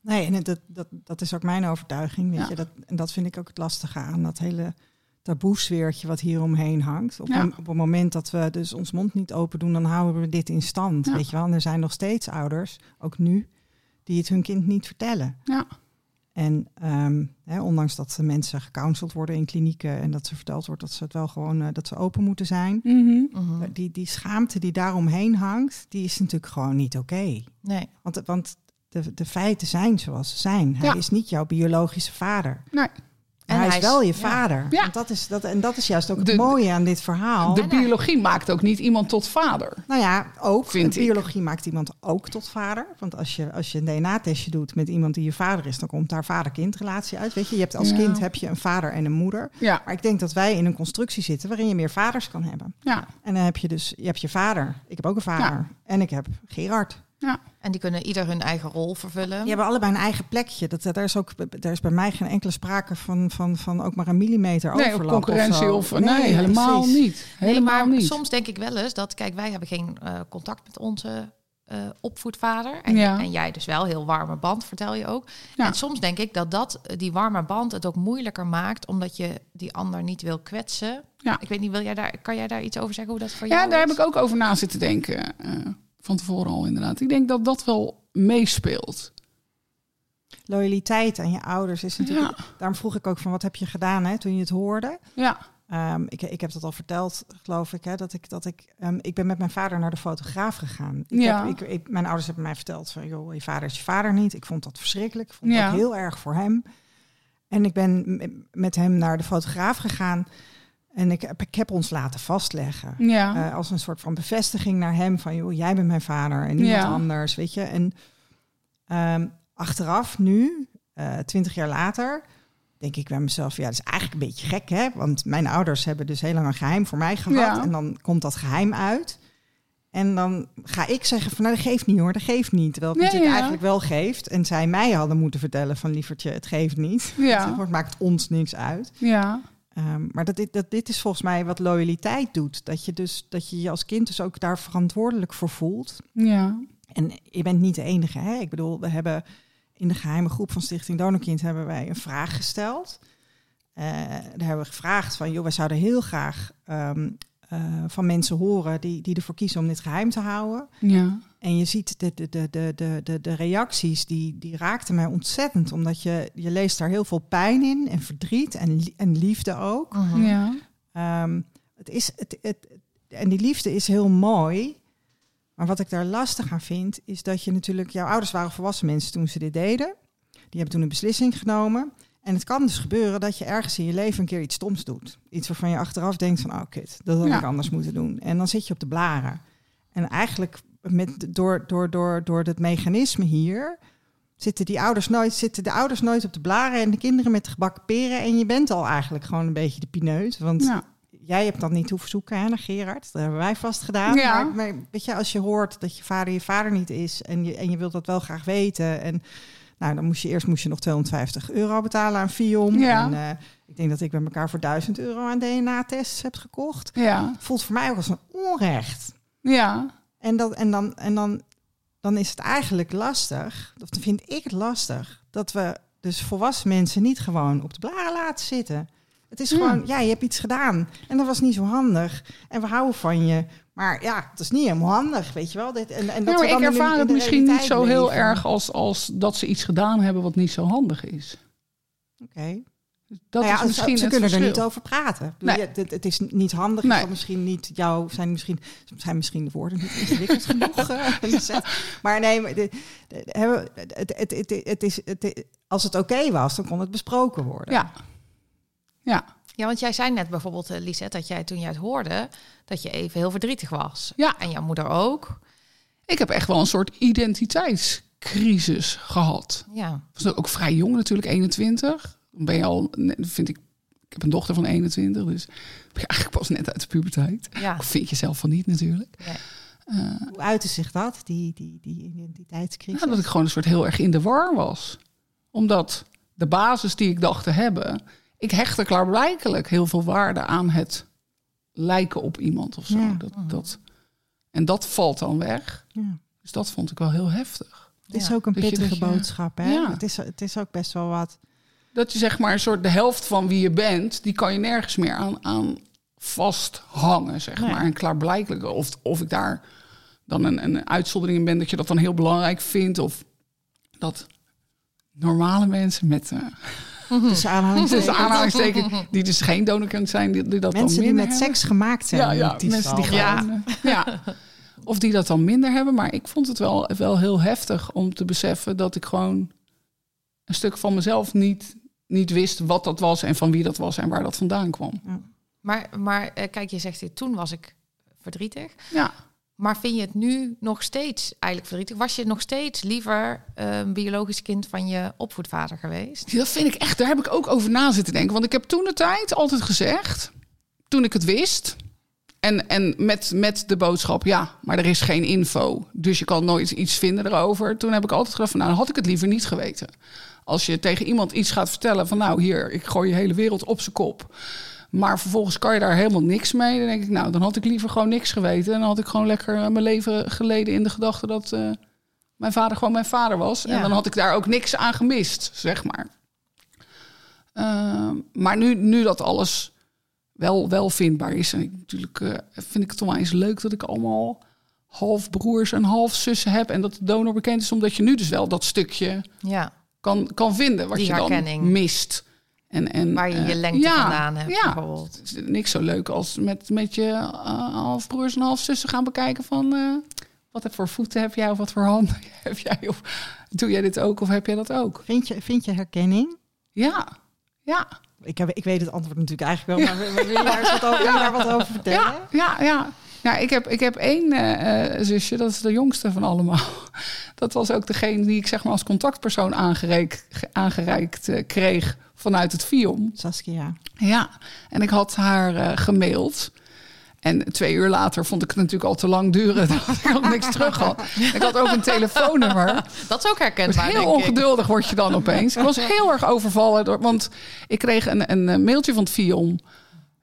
Nee, en dat, dat, dat is ook mijn overtuiging. Weet Ja. je? Dat, en dat vind ik ook het lastige aan dat hele taboesfeertje wat hier omheen hangt. Op, Ja. een- op het moment dat we dus ons mond niet open doen, dan houden we dit in stand. Ja. Weet je wel? En er zijn nog steeds ouders, ook nu, die het hun kind niet vertellen. Ja. En ehm, hè, ondanks dat de mensen gecounseld worden in klinieken en dat ze verteld wordt dat ze het wel gewoon eh, dat ze open moeten zijn. Mhm. Die, die schaamte die daaromheen hangt, die is natuurlijk gewoon niet oké. Nee. Want, want de, de feiten zijn zoals ze zijn. Hij Ja. is niet jouw biologische vader. Nee. En hij, hij is wel je vader. Ja. Want dat is, dat, en dat is juist ook het De- mooie aan dit verhaal. De biologie maakt ook niet iemand tot vader. nou ja, ook. Vind de ik. biologie maakt iemand ook tot vader. Want als je, als je een DNA-testje doet met iemand die je vader is, dan komt daar vader-kindrelatie uit. Weet je, je hebt als Ja. kind heb je een vader en een moeder. Ja, Maar ik denk dat wij in een constructie zitten waarin je meer vaders kan hebben. ja, En dan heb je dus, je hebt je vader. Ik heb ook een vader. En ik heb Gerard. Ja. En die kunnen ieder hun eigen rol vervullen. Die hebben allebei een eigen plekje. Dat, daar, is ook, daar is bij mij geen enkele sprake van, van, van ook maar een millimeter Nee, overlap. of concurrentie of... Nee, helemaal precies. niet. Nee, Helemaal maar niet. soms denk ik wel eens dat, kijk, wij hebben geen eh, contact met onze eh, opvoedvader. En, Ja. en jij dus wel, heel warme band, vertel je ook. Ja. En soms denk ik dat, dat eh, die warme band het ook moeilijker maakt, omdat je die ander niet wil kwetsen. Ja. Ik weet niet, wil jij daar, kan jij daar iets over zeggen hoe dat voor jou Ja, daar heb ik ook over na zitten denken. eh, van tevoren al inderdaad. Ik denk dat dat wel meespeelt. Loyaliteit aan je ouders is natuurlijk... Ja. Daarom vroeg ik ook van wat heb je gedaan hè, toen je het hoorde. Ja, Ehm, ik, ik heb dat al verteld, geloof ik. Hè, dat ik, dat ik, ehm, ik ben met mijn vader naar de fotograaf gegaan. Ik Ja. heb, ik, ik- mijn ouders hebben mij verteld van... joh, je vader is je vader niet. Ik vond dat verschrikkelijk. Ik vond Ja. dat heel erg voor hem. En ik ben met hem naar de fotograaf gegaan... En ik heb, ik heb ons laten vastleggen. ja. Eh, als een soort van bevestiging naar hem van joh, jij bent mijn vader en niemand Ja. anders, weet je. En ehm, achteraf nu, eh, twintig jaar later, denk ik bij mezelf, ja, dat is eigenlijk een beetje gek, hè? Want mijn ouders hebben dus heel lang een geheim voor mij gehad Ja. en dan komt dat geheim uit. En dan ga ik zeggen van, nou, dat geeft niet hoor, dat geeft niet. Terwijl het natuurlijk ja. eigenlijk wel geeft. En zij mij hadden moeten vertellen van, lievertje, het geeft niet. Ja. Het maakt ons niks uit. ja. Ehm, maar dat dit, dat dit is volgens mij wat loyaliteit doet. Dat je, dus, dat je je als kind dus ook daar verantwoordelijk voor voelt. Ja. En je bent niet de enige. Hè? Ik bedoel, we hebben in de geheime groep van Stichting Donorkind hebben wij een vraag gesteld. Eh, daar hebben we gevraagd van, joh, wij zouden heel graag ehm, eh, van mensen horen die, die ervoor kiezen om dit geheim te houden. Ja. En je ziet de, de, de, de, de, de, de reacties, die, die raakten mij ontzettend. Omdat je, je leest daar heel veel pijn in en verdriet en, en liefde ook. Mhm. Ja. Ehm, het is, het, het, en die liefde is heel mooi. Maar wat ik daar lastig aan vind, is dat je natuurlijk... Jouw ouders waren volwassen mensen toen ze dit deden. Die hebben toen een beslissing genomen. En het kan dus gebeuren dat je ergens in je leven een keer iets stoms doet. Iets waarvan je achteraf denkt van, oh kut, dat had Ja. ik anders moeten doen. En dan zit je op de blaren. En eigenlijk met, door, door, door, door het mechanisme hier... Zitten, die ouders nooit, zitten de ouders nooit op de blaren en de kinderen met de gebakken peren. En je bent al eigenlijk gewoon een beetje de pineut. Want Ja. jij hebt dan niet hoeven zoeken hè, naar Gerard. Dat hebben wij vast gedaan. Ja. Maar, maar weet je, als je hoort dat je vader je vader niet is en je, en je wilt dat wel graag weten. En nou, dan moest je eerst moest je nog 250 euro betalen aan Fiom. Ja. En, eh, ik denk dat ik bij elkaar voor 1000 euro aan DNA-tests heb gekocht. Ja. Voelt voor mij ook als een onrecht. Ja. En, dat, en, dan, en dan dan is het eigenlijk lastig, of dan vind ik het lastig, dat we dus volwassen mensen niet gewoon op de blaren laten zitten. Het is gewoon, ja, je hebt iets gedaan en dat was niet zo handig. En we houden van je. Maar ja, het is niet helemaal handig, weet je wel. Dit, en, en dat maar ik ervaar het misschien niet zo heel leven. erg als, als dat ze iets gedaan hebben wat niet zo handig is. Oké. Dat Nou ja, is misschien ze kunnen er niet over praten. Nee. het, het is niet handig. Nee. Misschien niet jou zijn misschien zijn misschien de woorden niet ingewikkeld genoeg. gezet. maar nee, maar de, de- hebben- het, het, het, het is het, als het oké was, dan kon het besproken worden. Ja. Ja. Ja, want jij zei net bijvoorbeeld, eh, Lisette, dat jij toen jij het hoorde, dat je even heel verdrietig was. Ja. En jouw moeder ook. Ik heb echt wel een soort identiteitscrisis gehad. Ja. Ik was ook vrij jong natuurlijk, 21. Dan ben je al, vind ik, ik heb een dochter van 21, dus ben je eigenlijk pas net uit de puberteit. Ja. Of vind je zelf van niet natuurlijk. Nee. Hoe uitte zich dat, die, die, die identiteitscrisis? Ja, dat ik gewoon een soort heel erg in de war was. Omdat de basis die ik dacht te hebben, ik hechtte klaarblijkelijk heel veel waarde aan het lijken op iemand of zo. Ja. Dat, dat, en dat valt dan weg. Ja. Dus dat vond ik wel heel heftig. Het is Ja. ook een Dat je- pittige dat boodschap. Hè? Ja. Het, is, het is ook best wel wat. Dat je zeg maar een soort de helft van wie je bent, die kan je nergens meer aan, aan vasthangen, zeg Nee. maar. En klaarblijkelijk, of, of ik daar dan een, een uitzondering in ben, dat je dat dan heel belangrijk vindt. Of dat normale mensen met uh, Tussen aanhalingstekens. tussen aanhalingstekens, die dus geen donor zijn, die, die dat Mensen dan die met hebben. seks gemaakt zijn. Ja, dit mensen die gewoon... eh, Ja. Of die dat dan minder hebben. Maar ik vond het wel, wel heel heftig om te beseffen dat ik gewoon een stuk van mezelf niet, niet wist wat dat was en van wie dat was en waar dat vandaan kwam. Maar, maar eh, kijk, je zegt dit, toen was ik verdrietig. Ja, Maar vind je het nu nog steeds eigenlijk verdrietig? Was je nog steeds liever een biologisch kind van je opvoedvader geweest? dat vind ik echt, daar heb ik ook over na zitten denken. Want ik heb toen de tijd altijd gezegd, toen ik het wist, en, en met, met de boodschap, ja, maar er is geen info. Dus je kan nooit iets vinden erover. Toen heb ik altijd gedacht van, nou, had ik het liever niet geweten. Als je tegen iemand iets gaat vertellen van, nou, hier, ik gooi je hele wereld op zijn kop. Maar vervolgens kan je daar helemaal niks mee. Dan denk ik, nou, dan had ik liever gewoon niks geweten. En dan had ik gewoon lekker eh, mijn leven geleden in de gedachte dat eh, mijn vader gewoon mijn vader was. En dan had ik daar ook niks aan gemist, zeg maar. Ehm, maar nu, nu dat alles wel, wel vindbaar is. En ik, natuurlijk eh, vind ik het toch wel eens leuk dat ik allemaal half broers en half zussen heb. En dat de donor bekend is, omdat je nu dus wel dat stukje Ja, kan, kan vinden. Wat Die je dan herkenning. mist. En, en, waar je je eh, lengte ja, vandaan hebt Ja, bijvoorbeeld. het is niks zo leuk als met, met je uh, half broers en half zussen gaan bekijken van... eh, wat voor voeten heb jij of wat voor handen heb jij? Of doe jij dit ook of heb jij dat ook? Vind, je, vind je herkenning? Ja, ja. Ik, heb, ik weet het antwoord natuurlijk eigenlijk wel, maar wil je daar, eens wat over, wil je daar wat over vertellen? Ja, ja, ja. ja ik, heb, ik heb één eh, eh, zusje, dat is de jongste van allemaal. Dat was ook degene die ik zeg maar als contactpersoon aangereikt, aangereikt eh, kreeg vanuit het FIOM. Saskia. Ja, en ik had haar eh, gemaild. En twee uur later vond ik het natuurlijk al te lang duren. Dat ik ook niks terug had. Ik had ook een telefoonnummer. Dat is ook Dus herkenbaar, heel denk ik. ongeduldig word je dan opeens. Ik was heel erg overvallen. Door, want ik kreeg een, een mailtje van het FIOM.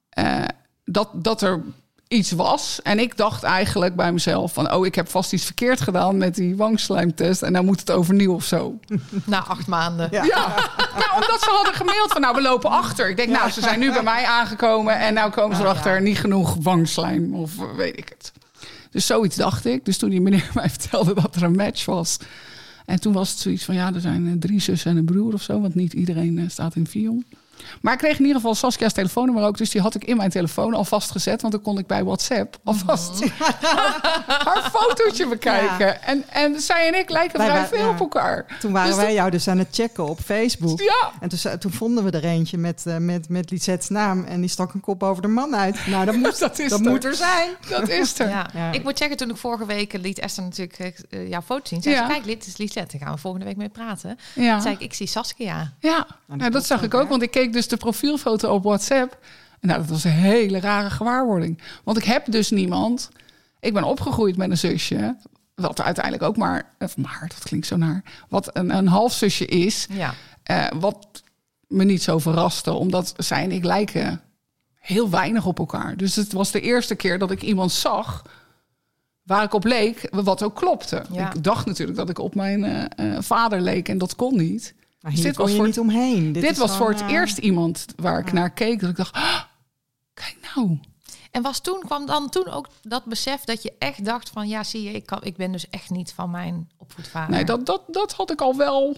eh, dat, dat er iets was. En ik dacht eigenlijk bij mezelf van... oh, ik heb vast iets verkeerd gedaan met die wangslijmtest... en nou moet het overnieuw of zo. Na acht maanden. Ja. Ja, nou, omdat ze hadden gemaild van... nou, we lopen achter. Ik denk, nou, ze zijn nu bij mij aangekomen... en nou komen ze Nou, erachter, ja. niet genoeg wangslijm of weet ik het. Dus zoiets dacht ik. Dus toen die meneer mij vertelde dat er een match was... en toen was het zoiets van, ja, er zijn eh, drie zussen en een broer of zo... want niet iedereen eh, staat in Vion. Maar ik kreeg in ieder geval Saskia's telefoonnummer ook. Dus die had ik in mijn telefoon al vastgezet. Want dan kon ik bij WhatsApp alvast haar fotootje bekijken. En, en zij en ik lijken Wij vrij veel ja. op elkaar. Toen waren Dus wij jou dus aan het checken op Facebook. Ja, En toen, toen vonden we er eentje met, eh, met, met Lisette's naam. En die stak een kop over de man uit. Nou, dat moet, dat is dat er. moet er zijn. Dat is er. Ja. Ja. Ik moet zeggen, toen ik vorige week liet Esther natuurlijk eh, jouw foto zien. Zei Ja. ze, kijk, dit is Lisette. Daar gaan we volgende week mee praten. Ja. Toen zei ik, ik zie Saskia. Ja, dat nou, dat klopt zag ik ook, want ik keek dus de profielfoto op WhatsApp. Nou, dat was een hele rare gewaarwording. Want ik heb dus niemand. Ik ben opgegroeid met een zusje. Wat uiteindelijk ook maar, of maar, dat klinkt zo naar. Wat een, een halfzusje is. Ja. eh, wat me niet zo verraste, omdat zij en ik lijken heel weinig op elkaar. Dus het was de eerste keer dat ik iemand zag waar ik op leek, wat ook klopte. Ja. Ik dacht natuurlijk dat ik op mijn eh, eh, vader leek en dat kon niet. Maar Dus hier dit kon was je voor niet het- omheen. Dit, was voor het eh, eerst iemand waar ik ja. naar keek. Dat ik dacht, "Ah, kijk nou. En was toen, kwam dan toen ook dat besef dat je echt dacht van... ja, zie je, ik, kan, ik ben dus echt niet van mijn opvoedvader. Nee, dat, dat, dat had ik al wel.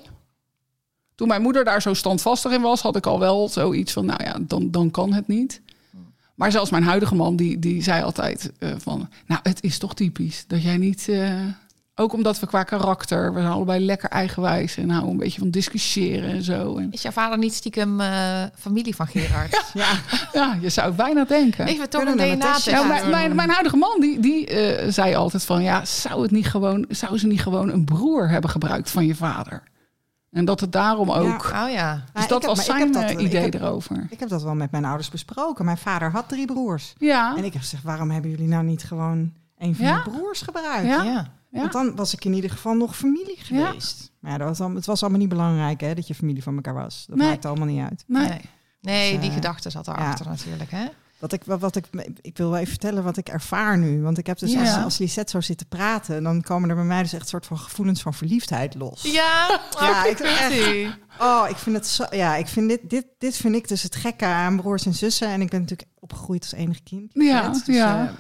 Toen mijn moeder daar zo standvastig in was, had ik al wel zoiets van, nou ja, dan, dan kan het niet. Maar zelfs mijn huidige man, die, die zei altijd eh, van, nou, het is toch typisch dat jij niet, eh, ook omdat we qua karakter, we zijn allebei lekker eigenwijs en houden een beetje van discussiëren en zo. En, Is jouw vader niet stiekem eh, familie van Gerard? Ja, ja, je zou het bijna denken. Even toch een DNA-test Nou, mijn, mijn, mijn huidige man die, die eh, zei altijd van ja, zou het niet gewoon, zou ze niet gewoon een broer hebben gebruikt van je vader? En dat het daarom ook. Oh ja. Dus Nou, dat heb- was zijn dat- eh, ik idee heb- erover. ik heb dat wel met mijn ouders besproken. Mijn vader had drie broers. Ja, En ik heb gezegd, waarom hebben jullie nou niet gewoon een van Ja? je broers gebruikt? Ja. Ja. Want dan was ik in ieder geval nog familie Ja. geweest. Maar ja, dat was, al- het was allemaal niet belangrijk hè, dat je familie van elkaar was. Dat Nee. maakte allemaal niet uit. nee. Nee, nee Dus, die eh, gedachte zat erachter natuurlijk. Hè? Wat ik, wat, wat ik, ik wil wel even vertellen wat ik ervaar nu. Want ik heb dus Ja. als, als Lisette zo zit te praten... dan komen er bij mij dus echt soort van gevoelens van verliefdheid los. Ja, Ja, ik echt. Oh, ik vind het zo. Ja, ik vind dit, dit, dit vind ik dus het gekke aan broers en zussen. En ik ben natuurlijk opgegroeid als enige kind. Ja. Dus, ja. eh,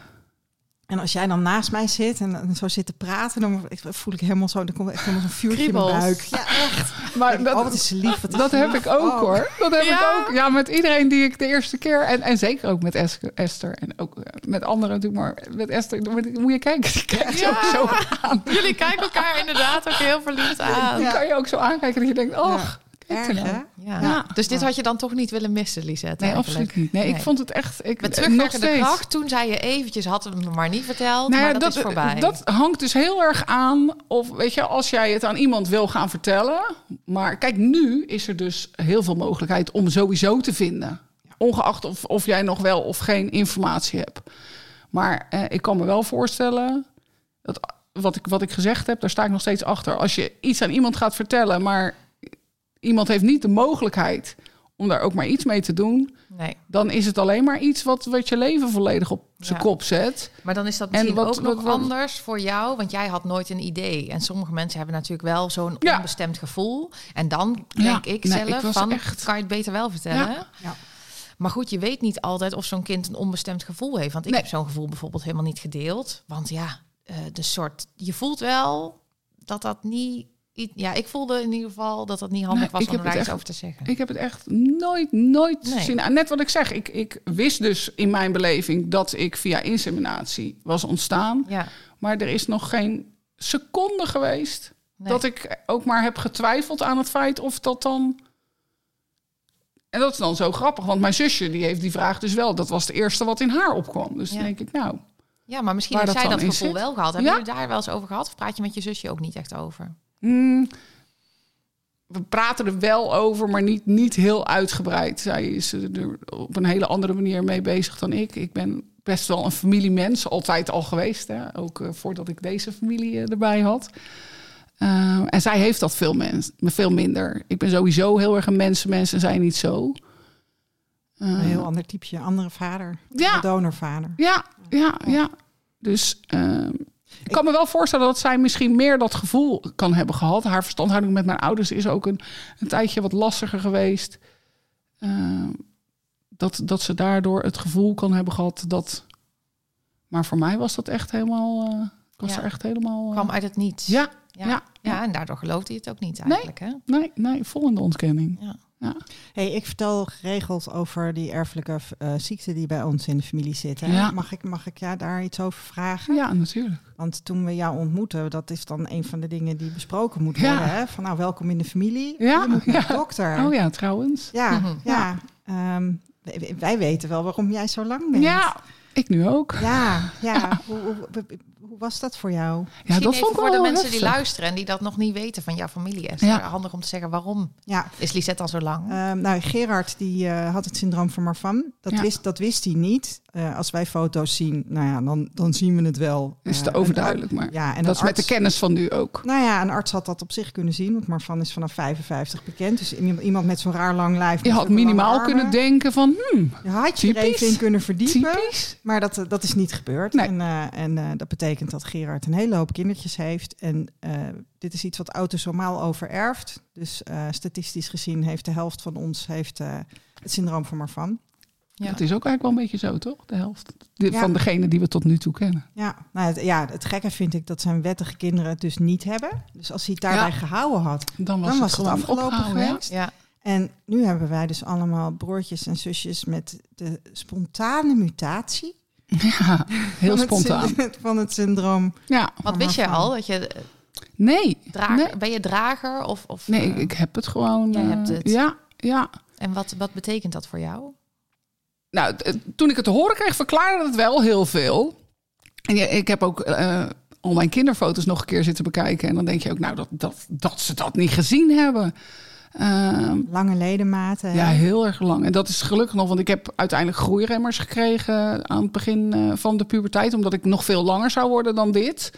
en als jij dan naast mij zit en, en zo zit te praten, dan voel ik helemaal zo. Dan komt echt helemaal zo'n vuurtje in mijn buik. Ja, echt. Maar oh, wat dat, is ze lief. wat is dat heb ik ook Oh. hoor. Dat heb Ja? ik ook. Ja, met iedereen die ik de eerste keer. En, en zeker ook met Es- Esther. En ook eh, met anderen natuurlijk. Maar met Esther dan moet moet je kijken. Die kijkt Ja. ook zo aan. Jullie kijken elkaar inderdaad ook heel verliefd aan. Die kan je ook zo aankijken dat je denkt, oh, er Erg, hè? Ja. Ja. Dus dit had je dan toch niet willen missen, Lisette? Nee, eigenlijk? absoluut niet. Nee, ik Nee. vond het echt... Ik, Met nog terugwerkende steeds. kracht, toen zei je eventjes, had het me maar niet verteld, Nou ja, maar dat, is voorbij. Dat hangt dus heel erg aan of weet je, als jij het aan iemand wil gaan vertellen. Maar kijk, nu is er dus heel veel mogelijkheid om sowieso te vinden. Ongeacht of, of jij nog wel of geen informatie hebt. Maar eh, ik kan me wel voorstellen dat wat ik, wat ik gezegd heb, daar sta ik nog steeds achter. Als je iets aan iemand gaat vertellen, maar iemand heeft niet de mogelijkheid om daar ook maar iets mee te doen, nee, dan is het alleen maar iets wat, wat je leven volledig op zijn Ja. kop zet. maar dan is dat En misschien wat- ook nog wat- anders voor jou, want jij had nooit een idee. En sommige mensen hebben natuurlijk wel zo'n Ja. onbestemd gevoel. En dan Ja, denk ik nee, zelf ik van, echt- kan je het beter wel vertellen? Maar goed, je weet niet altijd of zo'n kind een onbestemd gevoel heeft. Want ik Nee. heb zo'n gevoel bijvoorbeeld helemaal niet gedeeld. Want ja, eh, de soort, je voelt wel dat dat niet... Ja, ik voelde in ieder geval dat dat niet handig Nee, was om er daar iets over te zeggen. Ik heb het echt nooit, nooit Nee. gezien. En net wat ik zeg, ik, ik wist dus in mijn beleving dat ik via inseminatie was ontstaan. ja, Maar er is nog geen seconde geweest nee. dat ik ook maar heb getwijfeld aan het feit of dat dan. En dat is dan zo grappig, want mijn zusje die heeft die vraag dus wel. Dat was het eerste wat in haar opkwam. Dus Ja. dan denk ik, nou, ja, maar misschien heeft zij dat gevoel wel gehad. Hebben Ja. jullie daar wel eens over gehad? Of praat je met je zusje ook niet echt over? Hmm, we praten er wel over, maar niet, niet heel uitgebreid. Zij is er op een hele andere manier mee bezig dan ik. Ik ben best wel een familiemens, altijd al geweest. Hè? Ook eh, voordat ik deze familie eh, erbij had. Eh, en zij heeft dat veel, mens, veel minder. Ik ben sowieso heel erg een mensenmens en zij niet zo. Een heel ander typeje, andere vader. Ja. Een donorvader. Ja, ja, ja. Dus ehm, ik kan me wel voorstellen dat zij misschien meer dat gevoel kan hebben gehad. Haar verstandhouding met mijn ouders is ook een, een tijdje wat lastiger geweest. Ehm, dat, dat ze daardoor het gevoel kan hebben gehad dat. Maar voor mij was dat echt helemaal. eh, ik was Ja. er echt helemaal. eh, Kwam uit het niets. ja, ja. ja, Ja, en daardoor geloofde je het ook niet eigenlijk. Hè? nee, nee, vol in de ontkenning. Ja. Hey, ik vertel geregeld over die erfelijke eh ziekten die bij ons in de familie zitten. Ja. Mag, ik, mag ik ja, daar iets over vragen? Ja, natuurlijk. Want toen we jou ontmoeten, dat is dan een van de dingen die besproken moet Ja. worden. Hè? Van nou, welkom in de familie. Ja, Je moet naar de ja. dokter. Oh ja, trouwens. Ja, ja. Ehm, wij, wij weten wel waarom jij zo lang bent. Ja, ik nu ook. ja, ja. Hoe- hoe was dat voor jou? Ja, Misschien dat vond ik voor wel de mensen die luisteren en die dat nog niet weten van jouw familie. Is Ja. het handig om te zeggen waarom Ja, is Lisette al zo lang? Ehm, nou, Gerard die eh, had het syndroom van Marfan. Dat, Ja. wist, dat wist hij niet. Eh, als wij foto's zien, nou ja, dan, dan zien we het wel. Is Eh, te overduidelijk, ar- maar Ja, en dat is met de kennis van nu ook. Nou ja, een arts had dat op zich kunnen zien. Want Marfan is vanaf 55 bekend. Dus iemand, met zo'n raar lang lijf. Je had minimaal kunnen denken van, hmm, Je had je er even in kunnen verdiepen. typisch. Maar dat, eh, dat is niet gebeurd. Nee. En, en dat betekent dat Gerard een hele hoop kindertjes heeft. En dit is iets wat autosomaal overerft. Dus statistisch gezien heeft de helft van ons heeft, het syndroom van Marfan. Ja. Dat is ook eigenlijk wel een beetje zo, toch? De helft de- Ja. van degene die we tot nu toe kennen. Ja, nou, het, ja, het gekke vind ik dat zijn wettige kinderen het dus niet hebben. Dus als hij het daarbij Ja. gehouden had, Dan was dan was het het gewoon afgelopen geweest. Ja. En nu hebben wij dus allemaal broertjes en zusjes met de spontane mutatie. Ja, heel van spontaan. Van het syndroom. Ja, Wat wist jij Marfan. al? Dat je eh, nee. drager, Nee, Ben je drager? Of, of, nee eh, ik, ik heb het gewoon. Jij eh, hebt het. Ja, ja. En wat, wat betekent dat voor jou? Nou, t- toen ik het te horen kreeg, verklaarde het wel heel veel. En ja, ik heb ook eh, al mijn kinderfoto's nog een keer zitten bekijken. En dan denk je ook, nou, dat, dat, dat ze dat niet gezien hebben. Ehm, Lange ledematen. ja, heel erg lang. En dat is gelukkig nog, want ik heb uiteindelijk groeiremmers gekregen aan het begin eh, van de puberteit. Omdat ik nog veel langer zou worden dan dit.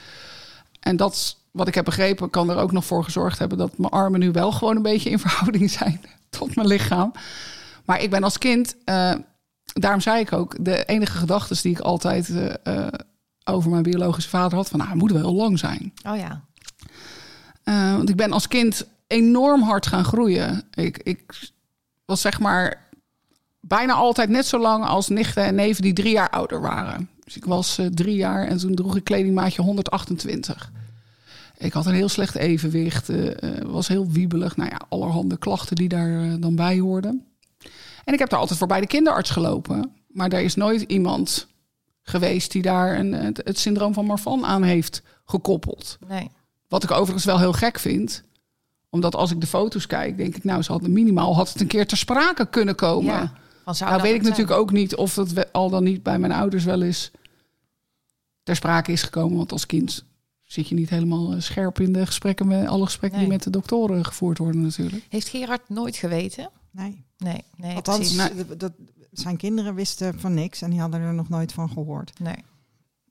En dat, wat ik heb begrepen, kan er ook nog voor gezorgd hebben dat mijn armen nu wel gewoon een beetje in verhouding zijn tot mijn lichaam. Maar ik ben als kind, eh, daarom zei ik ook, de enige gedachten die ik altijd eh, eh, over mijn biologische vader had, van nou, hij moet wel heel lang zijn. Oh ja. Eh, want ik ben als kind enorm hard gaan groeien. Ik, ik was zeg maar bijna altijd net zo lang als nichten en neven die drie jaar ouder waren. Dus ik was drie jaar en toen droeg ik kledingmaatje 128. Ik had een heel slecht evenwicht, was heel wiebelig. Nou ja, allerhande klachten die daar dan bij hoorden. En ik heb daar altijd voor bij de kinderarts gelopen. Maar daar is nooit iemand geweest die daar een, het, het syndroom van Marfan aan heeft gekoppeld. Nee. Wat ik overigens wel heel gek vind. Omdat als ik de foto's kijk, denk ik, nou, ze hadden minimaal had het een keer ter sprake kunnen komen. Ja. Nou dat weet ik natuurlijk ook niet of dat al dan niet bij mijn ouders wel eens ter sprake is gekomen. Want als kind zit je niet helemaal eh, scherp in de gesprekken met alle gesprekken die met de doktoren gevoerd worden natuurlijk. Heeft Gerard nooit geweten? Nee. Nee, nee, Althans, precies. Nee. dat, dat- zijn kinderen wisten van niks en die hadden er nog nooit van gehoord. Nee.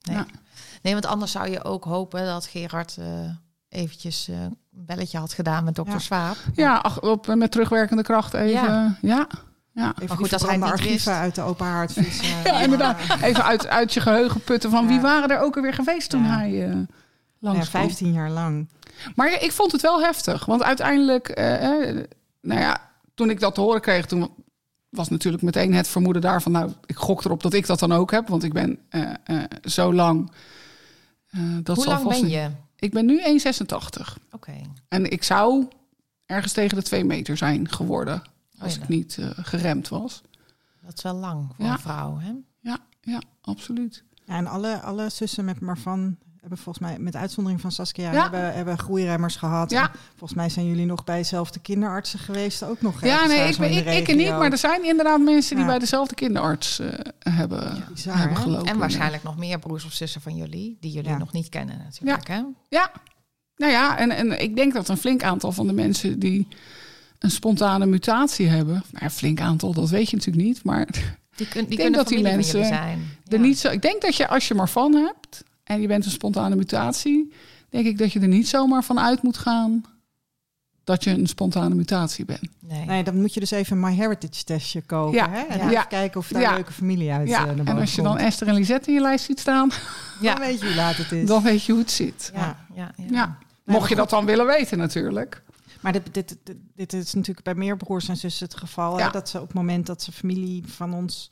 Nee. Ja. nee, want anders zou je ook hopen dat Gerard eh, eventjes eh, een belletje had gedaan met dokter Ja. Swaap. Ja, ach, op, met terugwerkende kracht even. Ja. Ja, ja. Even goed, die als hij niet archieven wist. uit de open haard vissen. Ja, inderdaad. Even uit, uit je geheugen putten van wie Ja. waren er ook alweer geweest toen Ja. hij eh Ja, langs 15 jaar lang. Maar ik vond het wel heftig. Want uiteindelijk, eh, eh, nou ja, toen ik dat te horen kreeg, toen was natuurlijk meteen het vermoeden daarvan. Nou, ik gok erop dat ik dat dan ook heb. Want ik ben eh, eh, zo lang. eh, dat Hoe zal lang vast ben je? Ik ben nu 1,86. Oké. En ik zou ergens tegen de 2 meter zijn geworden. Als Oh ja, ik niet geremd was. Dat is wel lang voor Ja. een vrouw, hè? Ja, ja, absoluut. Ja, en alle, alle zussen met Marfan hebben volgens mij, met uitzondering van Saskia, Ja. hebben, hebben groeiremmers gehad. Ja. En volgens mij zijn jullie nog bij dezelfde kinderartsen geweest ook nog. Ja, nee, ik, ben, ik, ik niet. Maar er zijn inderdaad mensen die Ja. bij dezelfde kinderarts eh, hebben, Bizar, hebben gelopen. En waarschijnlijk nog meer broers of zussen van jullie, die jullie Ja. nog niet kennen natuurlijk, hè? Ja, nou ja, en, en ik denk dat een flink aantal van de mensen die een spontane mutatie hebben, nou ja, flink aantal, dat weet je natuurlijk niet, maar Die, kun, die denk kunnen dat die mensen zijn. er niet zo. Ik denk dat je als je maar van hebt en je bent een spontane mutatie, denk ik dat je er niet zomaar van uit moet gaan dat je een spontane mutatie bent. Nee. Nee, dan moet je dus even een MyHeritage testje kopen. Ja. Hè? En Ja. even kijken of daar Ja. een leuke familie uit Ja, eh, naar en als je dan komt. Esther en Lisette in je lijst ziet staan, Ja. Dan weet je hoe laat het is. dan weet je hoe het zit. Ja, ja, ja. Ja. Mocht je dat dan willen weten natuurlijk. Maar dit, dit, dit, dit is natuurlijk bij meer broers en zussen het geval. Hè? Dat ze op het moment dat ze familie van ons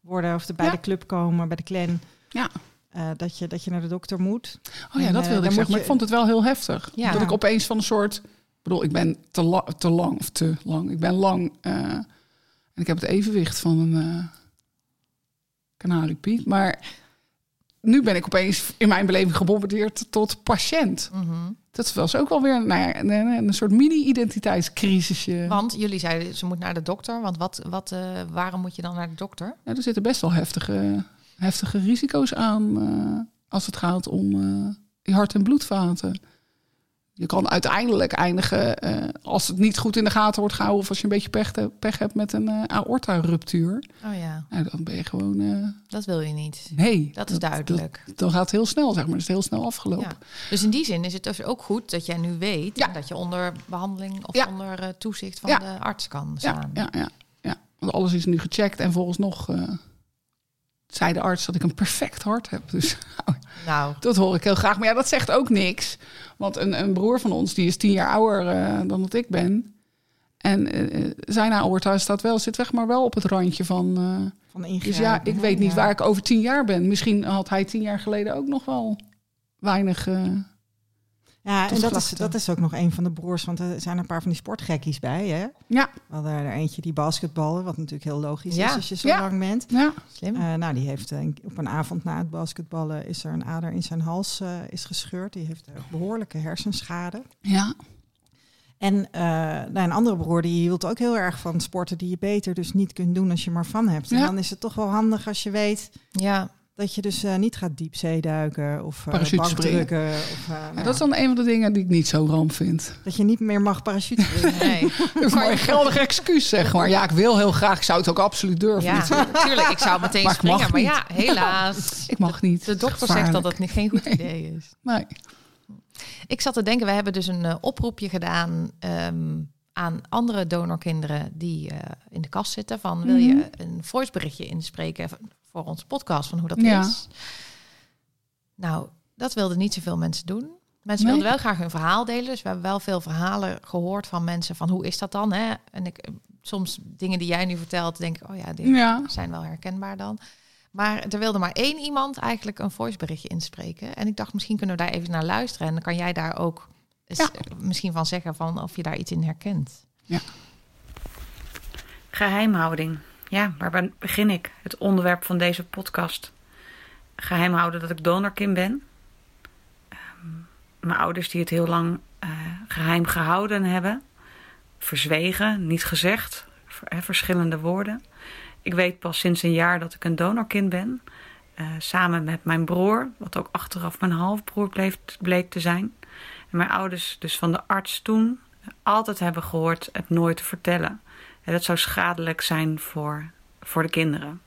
worden... of er bij Ja. de club komen, bij de clan... Ja. Eh, dat, je, dat je naar de dokter moet. Oh ja, En, dat eh, wilde ik zeggen. Maar ik vond het wel heel heftig. Ja. Dat ik opeens van een soort... Ik bedoel, ik ben te, la- te lang of te lang. Ik ben lang eh, en ik heb het evenwicht van een kanariepiet. Maar nu ben ik opeens in mijn beleving gebombardeerd tot patiënt. Mhm. Dat was ook wel weer nou ja, een, soort mini-identiteitscrisisje. Want jullie zeiden ze moet naar de dokter. Want wat, wat, waarom moet je dan naar de dokter? Ja, er zitten best wel heftige, heftige risico's aan eh, als het gaat om die hart- en bloedvaten. Je kan uiteindelijk eindigen, eh, als het niet goed in de gaten wordt gehouden... of als je een beetje pech, pech hebt met een aorta-ruptuur. Oh ja, Nou, dan ben je gewoon... dat wil je niet. nee. Dat is duidelijk. dat- dan gaat het heel snel, zeg maar. Dan is het heel snel afgelopen. Ja. Dus in die zin is het dus ook goed dat jij nu weet Ja. dat je onder behandeling of Ja. onder toezicht van de arts kan staan. ja, ja, ja. Want alles is nu gecheckt en volgens nog... eh, zei de arts dat ik een perfect hart heb. Dus Nou, Dat hoor ik heel graag. Maar ja, dat zegt ook niks. Want een, een broer van ons, die is tien jaar ouder eh, dan dat ik ben. En eh, zijn ouder staat wel, zit weg, maar wel op het randje van... eh, Van ingrijpen. dus ja, ik weet niet Ja. waar ik over tien jaar ben. Misschien had hij tien jaar geleden ook nog wel weinig... eh, Ja, en dat is, dat is ook nog een van de broers, want er zijn een paar van die sportgekkies bij, hè? ja, We hadden er eentje die basketballen, wat natuurlijk heel logisch Ja. is als je zo Ja. lang bent. ja. slim. Eh, nou, die heeft een- op een avond na het basketballen is er een ader in zijn hals eh, is gescheurd. Die heeft behoorlijke hersenschade. ja. En eh, nou, een andere broer die hield ook heel erg van sporten die je beter dus niet kunt doen als je maar van hebt. En Ja. dan is het toch wel handig als je weet Ja, dat je dus eh, niet gaat diepzee duiken of uh, Parachutespringen. bankdrukken. Of, eh, nou Ja, dat is dan een van de dingen die ik niet zo ramp vind. dat je niet meer mag parachute springen. nee. Dat is maar een geldig excuus, zeg maar. Ja, ik wil heel graag. Ik zou het ook absoluut durven. Ja, natuurlijk. natuurlijk. Ik zou meteen Maar springen. Maar ja, helaas. Ik mag niet. De dokter zegt dat niet geen goed idee is. Nee. Ik zat te denken, we hebben dus een eh, oproepje gedaan ehm, aan andere donorkinderen die eh, in de kast zitten. Van wil je Mhm. een voiceberichtje inspreken voor onze podcast van hoe dat Ja. is? Nou, dat wilden niet zoveel mensen doen. Mensen Nee. wilden wel graag hun verhaal delen. Dus we hebben wel veel verhalen gehoord van mensen van hoe is dat dan? Hè? En ik, soms dingen die jij nu vertelt, denk ik, oh ja, Ja. zijn wel herkenbaar dan. Maar er wilde maar één iemand eigenlijk een voiceberichtje inspreken. En ik dacht, misschien kunnen we daar even naar luisteren. En dan kan jij daar ook Ja. eh, misschien van zeggen van of je daar iets in herkent. Geheimhouding. Ja, waar begin ik? Het onderwerp van deze podcast. Geheim houden dat ik donorkind ben. Ehm, mijn ouders die het heel lang eh, geheim gehouden hebben. Verzwegen, niet gezegd. Verschillende woorden. Ik weet pas sinds een jaar dat ik een donorkind ben. Eh, samen met mijn broer, wat ook achteraf mijn halfbroer bleef, bleek te zijn. Mijn ouders dus van de arts toen altijd hebben gehoord het nooit te vertellen. En dat zou schadelijk zijn voor, voor de kinderen.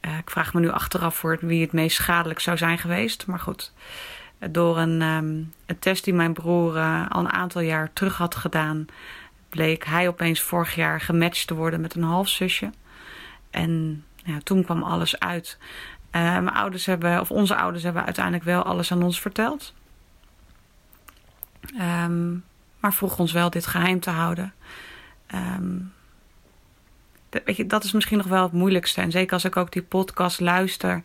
Eh, ik vraag me nu achteraf voor wie het meest schadelijk zou zijn geweest. Maar goed, door een, ehm, een test die mijn broer eh, al een aantal jaar terug had gedaan, bleek hij opeens vorig jaar gematcht te worden met een halfzusje. En ja, toen kwam alles uit. Eh, mijn ouders hebben, of onze ouders hebben uiteindelijk wel alles aan ons verteld. Ehm, maar vroeg ons wel dit geheim te houden. Dat- weet je, dat is misschien nog wel het moeilijkste. En zeker als ik ook die podcast luister,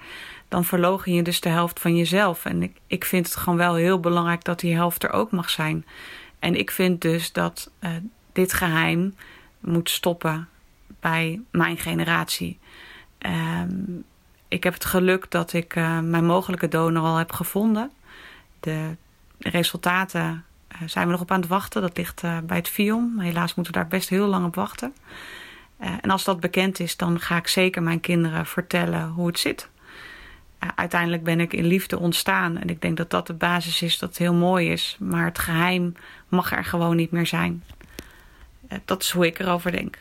dan verlogen je dus de helft van jezelf. En ik, ik vind het gewoon wel heel belangrijk dat die helft er ook mag zijn. En ik vind dus dat eh, dit geheim moet stoppen bij mijn generatie. Ehm, ik heb het geluk dat ik eh, mijn mogelijke donor al heb gevonden. De resultaten eh, zijn we nog op aan het wachten. Dat ligt bij het FIOM. Helaas moeten we daar best heel lang op wachten. Eh, en als dat bekend is, dan ga ik zeker mijn kinderen vertellen hoe het zit. Eh, uiteindelijk ben ik in liefde ontstaan. En ik denk dat dat de basis is dat heel mooi is. Maar het geheim mag er gewoon niet meer zijn. Eh, dat is hoe ik erover denk.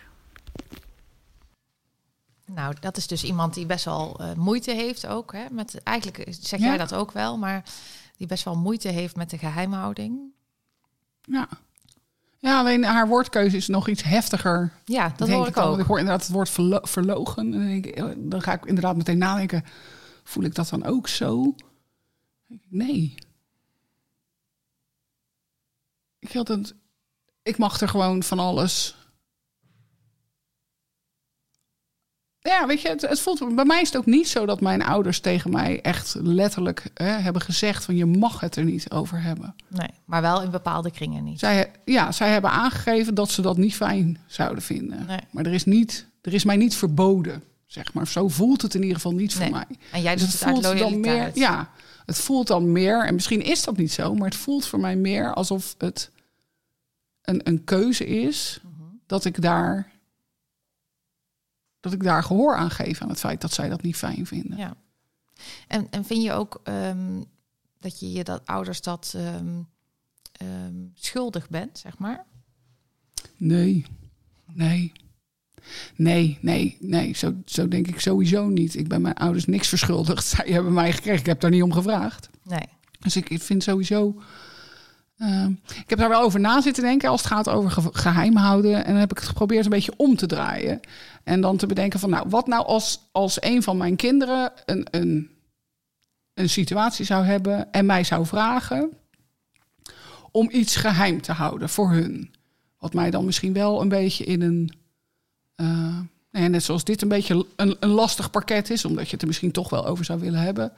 Nou, dat is dus iemand die best wel eh, moeite heeft ook. Hè, met, eigenlijk zeg Ja. jij dat ook wel, maar die best wel moeite heeft met de geheimhouding. Ja. Ja, alleen haar woordkeuze is nog iets heftiger. Ja, dat hoor ik ook. Ik hoor inderdaad het woord verlo- verlogen. En dan, denk ik, eh, dan ga ik inderdaad meteen nadenken. Voel ik dat dan ook zo? Nee. Ik, had het, ik mag er gewoon van alles. Ja, weet je, het, het voelt, bij mij is het ook niet zo dat mijn ouders tegen mij echt letterlijk hè, hebben gezegd van je mag het er niet over hebben. Nee, maar wel in bepaalde kringen niet. Zij, ja, zij hebben aangegeven dat ze dat niet fijn zouden vinden. Nee. Maar er is, niet, er is mij niet verboden, zeg maar. Zo voelt het in ieder geval niet voor mij. En jij doet Dus het uit dan meer, ja, het voelt dan meer, en misschien is dat niet zo, maar het voelt voor mij meer alsof het een, een keuze is Mhm. dat ik daar dat ik daar gehoor aan geef aan het feit dat zij dat niet fijn vinden. Ja. En, en vind je ook ehm, dat je je dat ouders dat ehm, ehm, schuldig bent, zeg maar? Nee, nee. Nee, nee, nee. Zo, zo denk ik sowieso niet. Ik ben mijn ouders niks verschuldigd. Zij hebben mij gekregen. Ik heb daar niet om gevraagd. Nee. Dus ik, ik vind sowieso. Ehm, ik heb daar wel over na zitten denken als het gaat over ge- geheim houden. En dan heb ik het geprobeerd een beetje om te draaien. En dan te bedenken van, nou, wat nou als, als een van mijn kinderen een, een, een situatie zou hebben en mij zou vragen om iets geheim te houden voor hun. Wat mij dan misschien wel een beetje in een. eh, nou ja, net zoals dit een beetje een, een lastig pakket is, omdat je het er misschien toch wel over zou willen hebben.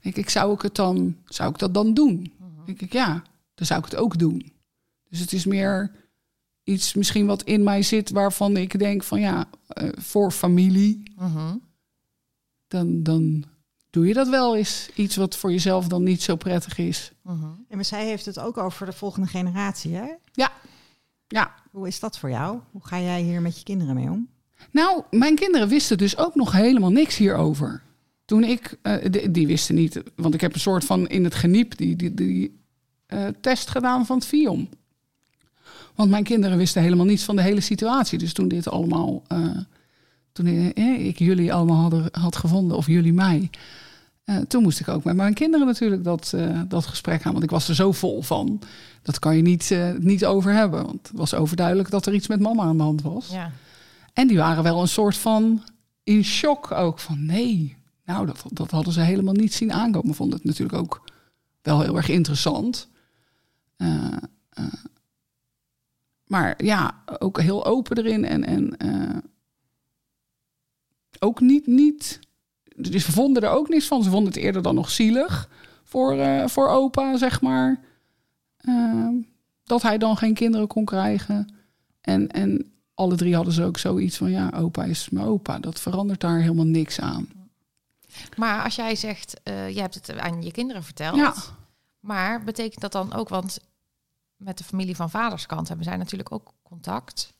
Denk ik, zou ik het dan, zou ik dat dan doen? Denk ik, ja, dan zou ik het ook doen. Dus het is meer iets misschien wat in mij zit waarvan ik denk van ja, eh, voor familie, Mhm. dan, dan doe je dat wel eens. Iets wat voor jezelf dan niet zo prettig is. Mhm. Ja, maar zij heeft het ook over de volgende generatie, hè? Ja, Hoe is dat voor jou? Hoe ga jij hier met je kinderen mee om? Nou, mijn kinderen wisten dus ook nog helemaal niks hierover. Toen ik, eh, die, die wisten niet, want ik heb een soort van in het geniep die, die, die eh, test gedaan van het FIOM. Want mijn kinderen wisten helemaal niets van de hele situatie. Dus toen dit allemaal, eh, toen eh, ik jullie allemaal hadden, had gevonden, of jullie mij, toen moest ik ook met mijn kinderen natuurlijk dat, dat gesprek aan. Want ik was er zo vol van, dat kan je niet, niet over hebben. Want het was overduidelijk dat er iets met mama aan de hand was. Ja. En die waren wel een soort van in shock ook van nee. Nou, dat, dat hadden ze helemaal niet zien aankomen. Vonden het natuurlijk ook wel heel erg interessant. Eh, eh, maar ja, ook heel open erin en, en eh, ook niet, niet. Dus ze vonden er ook niks van. Ze vonden het eerder dan nog zielig voor, voor opa, zeg maar. Eh, dat hij dan geen kinderen kon krijgen. En, en alle drie hadden ze ook zoiets van, ja, opa is mijn opa. Dat verandert daar helemaal niks aan. Maar als jij zegt, eh je hebt het aan je kinderen verteld. Ja. Maar betekent dat dan ook, want met de familie van vaderskant hebben zij natuurlijk ook contact.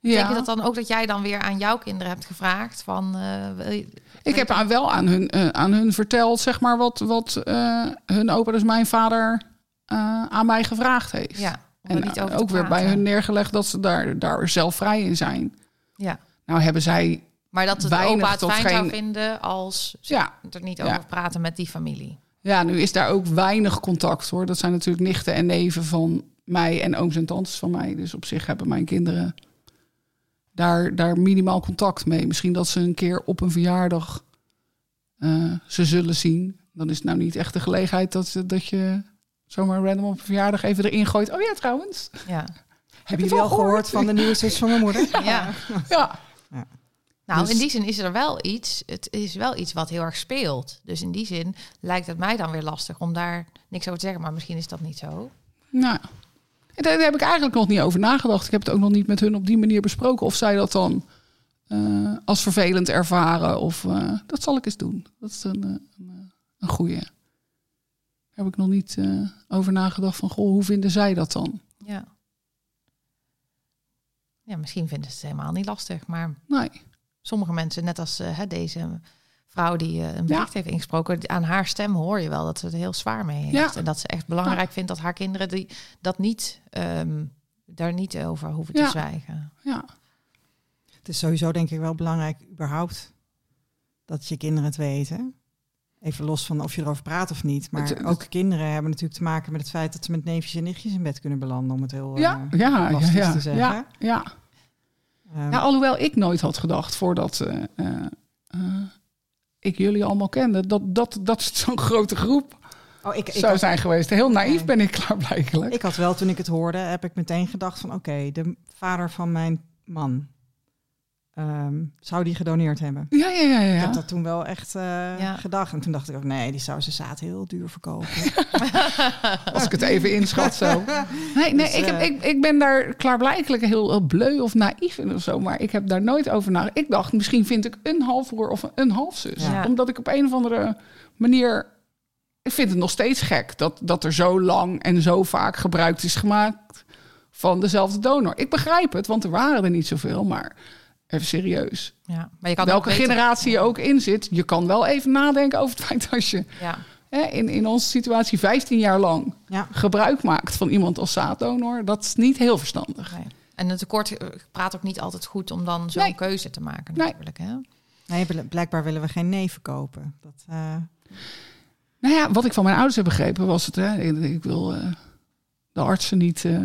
Betekent dat dan ook dat jij dan weer aan jouw kinderen hebt gevraagd van... eh, wil je- Ik heb aan, wel aan hun, eh, aan hun verteld, zeg maar, wat, wat eh, hun opa, dus mijn vader, aan mij gevraagd heeft. ja, en niet ook weer bij hun neergelegd dat ze daar, daar zelf vrij in zijn. Ja, Nou hebben zij, maar dat het opa het fijn zou geen- vinden als ze ja, er niet Ja. over praten met die familie. Ja, nu is daar ook weinig contact hoor. Dat zijn natuurlijk nichten en neven van mij en ooms en tantes van mij. Dus op zich hebben mijn kinderen daar, daar minimaal contact mee. Misschien dat ze een keer op een verjaardag eh, ze zullen zien. Dan is het nou niet echt de gelegenheid dat, dat je zomaar random op een verjaardag even erin gooit. Oh ja, trouwens. Ja, Hebben jullie al gehoord van de nieuwe zus van mijn moeder? ja. Ja, Nou, Dus- in die zin is er wel iets. Het is wel iets wat heel erg speelt. Dus in die zin lijkt het mij dan weer lastig om daar niks over te zeggen. Maar misschien is dat niet zo. nou. Daar heb ik eigenlijk nog niet over nagedacht. Ik heb het ook nog niet met hun op die manier besproken. Of zij dat dan eh, als vervelend ervaren. Of eh, dat zal ik eens doen. Dat is een, eh, een, een. Daar heb ik nog niet over nagedacht van, goh, hoe vinden zij dat dan? Ja. Ja, misschien vinden ze het helemaal niet lastig. Maar Nee. Sommige mensen, net als eh, hè, deze vrouw die eh, een bericht heeft ingesproken, aan haar stem hoor je wel dat ze het heel zwaar mee heeft. Ja. En dat ze echt belangrijk vindt dat haar kinderen die, dat niet, ehm, daar niet over hoeven te zwijgen. Ja. Het is sowieso denk ik wel belangrijk überhaupt dat je kinderen het weten. Even los van of je erover praat of niet. Maar Het- het- ook kinderen hebben natuurlijk te maken met het feit dat ze met neefjes en nichtjes in bed kunnen belanden. Om het heel Ja, eh, ja, ja, plastisch ja, te zeggen. ja, ja. Ja, alhoewel ik nooit had gedacht voordat eh, eh, eh, ik jullie allemaal kende, dat, dat, dat zo'n grote groep oh, ik, ik, zou had, zijn geweest. Heel naïef Nee. ben ik klaarblijkelijk. ik had wel, toen ik het hoorde, heb ik meteen gedacht van... Oké, de vader van mijn man, ehm, zou die gedoneerd hebben? Ja, ja, ja, ja. Ik heb dat toen wel echt eh, Ja. gedacht. En toen dacht ik ook, nee, die zou zijn zaad heel duur verkopen. Als ik het even inschat zo. Nee, nee Dus, ik, heb, eh, ik, ik ben daar klaarblijkelijk heel, heel bleu of naïef in of zo. Maar ik heb daar nooit over nagedacht. Ik dacht, misschien vind ik een halfbroer of een halfzus. Ja. Omdat ik op een of andere manier... Ik vind het nog steeds gek dat, dat er zo lang en zo vaak gebruik is gemaakt van dezelfde donor. Ik begrijp het, want er waren er niet zoveel. Maar even serieus. Ja, maar je kan Welke generatie je ook in zit, je kan wel even nadenken over het feit als je Ja, hè, in, in onze situatie 15 jaar lang ja. gebruik maakt van iemand als zaaddonor, dat is niet heel verstandig. nee. En het tekort eh, praat ook niet altijd goed om dan zo'n Nee. keuze te maken Nee. natuurlijk. Hè? Nee, bl- blijkbaar willen we geen neven kopen. Dat, eh, Nou ja, wat ik van mijn ouders heb begrepen was het, hè, ik, wil eh, de artsen niet, eh,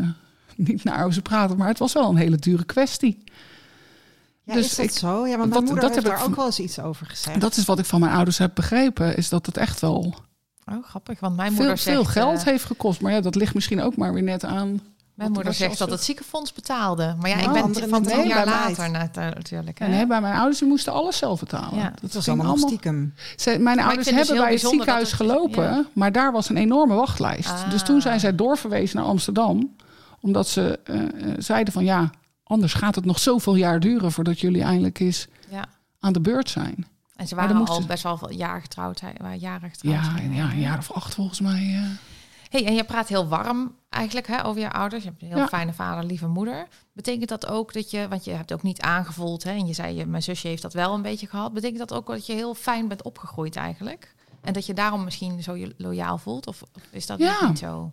niet naar over ze praten, maar het was wel een hele dure kwestie. Ja, Dus is dat ik- zo? Ja, want dat- moeder dat heeft daar ook wel eens iets over gezegd. Dat is wat ik van mijn ouders heb begrepen, is dat het echt wel Oh, grappig. Want mijn Veel, moeder zegt... veel geld eh, heeft gekost. Maar ja, dat ligt misschien ook maar weer net aan. mijn moeder zegt dat het ziekenfonds betaalde. Maar ja, Nou, ik ben van tien jaar later na- na- natuurlijk. hè. En hè, bij mijn ouders die moesten alles zelf betalen. Ja. dat was allemaal stiekem. Ze, mijn ouders dus hebben heel bij het ziekenhuis het- gelopen, ja. maar daar was een enorme wachtlijst. Ah. Dus toen zijn zij doorverwezen naar Amsterdam, omdat ze eh, eh, zeiden van ja, anders gaat het nog zoveel jaar duren voordat jullie eindelijk eens Ja. aan de beurt zijn. En ze waren al best wel veel jaar getrouwd. waren jaren getrouwd. Ja, ja, een jaar of acht volgens mij. Hey, en je praat heel warm eigenlijk hè, over je ouders. Je hebt een heel Ja. fijne vader, lieve moeder. Betekent dat ook dat je, want je hebt ook niet aangevoeld, hè, en je zei, je, mijn zusje heeft dat wel een beetje gehad. Betekent dat ook dat je heel fijn bent opgegroeid eigenlijk? En dat je daarom misschien zo je loyaal voelt? Of, of is dat Ja. niet zo?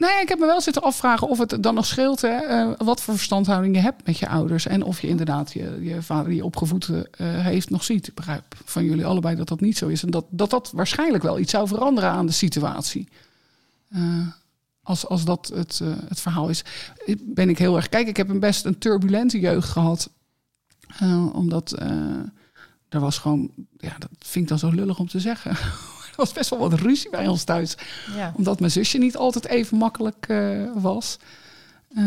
Nee, ik heb me wel zitten afvragen of het dan nog scheelt hè, eh, wat voor verstandhouding je hebt met je ouders. En of je inderdaad je, je vader die je opgevoed eh, heeft nog ziet. Ik begrijp van jullie allebei dat dat niet zo is. En dat dat, dat waarschijnlijk wel iets zou veranderen aan de situatie. Eh, als, als dat het, het verhaal is. Ben ik heel erg. Kijk, ik heb een best een turbulente jeugd gehad. Eh, omdat er was gewoon. Ja, dat vind ik dan zo lullig om te zeggen. was best wel wat ruzie bij ons thuis Ja. omdat mijn zusje niet altijd even makkelijk eh, was. Eh,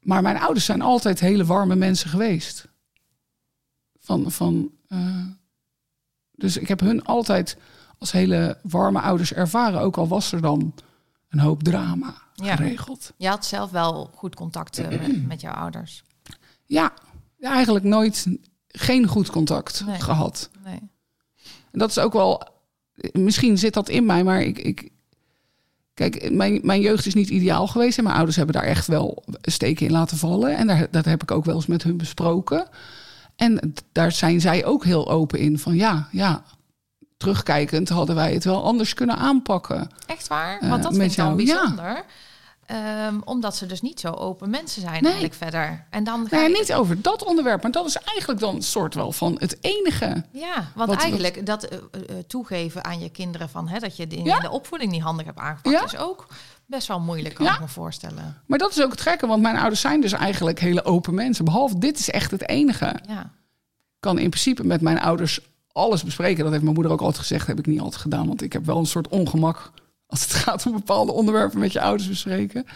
maar mijn ouders zijn altijd hele warme mensen geweest. Van, van, eh, dus ik heb hun altijd als hele warme ouders ervaren. Ook al was er dan een hoop drama Ja. geregeld. Je had zelf wel goed contact met, met jouw ouders. Ja, ja, eigenlijk nooit geen goed contact Nee. gehad. Nee. En dat is ook wel. Misschien zit dat in mij, maar ik. ik kijk, mijn, mijn jeugd is niet ideaal geweest. En mijn ouders hebben daar echt wel steken in laten vallen. En daar, dat heb ik ook wel eens met hun besproken. En daar zijn zij ook heel open in. Van ja, ja. Terugkijkend hadden wij het wel anders kunnen aanpakken. Echt waar? Eh, Want dat met vind ik dan jou, ja. Ehm, omdat ze dus niet zo open mensen zijn Nee. eigenlijk verder. En dan ga Nee, je- niet over dat onderwerp. Maar dat is eigenlijk dan een soort wel van het enige. Ja, want Wat- eigenlijk dat eh, eh, toegeven aan je kinderen van hè, dat je in Ja. de opvoeding niet handig hebt aangepakt, Ja. is ook best wel moeilijk, kan Ja. ik me voorstellen. Maar dat is ook het gekke, want mijn ouders zijn dus eigenlijk hele open mensen. Behalve dit is echt het enige. Ja, kan in principe met mijn ouders alles bespreken. Dat heeft mijn moeder ook altijd gezegd. heb ik niet altijd gedaan. Want ik heb wel een soort ongemak als het gaat om bepaalde onderwerpen met je ouders bespreken.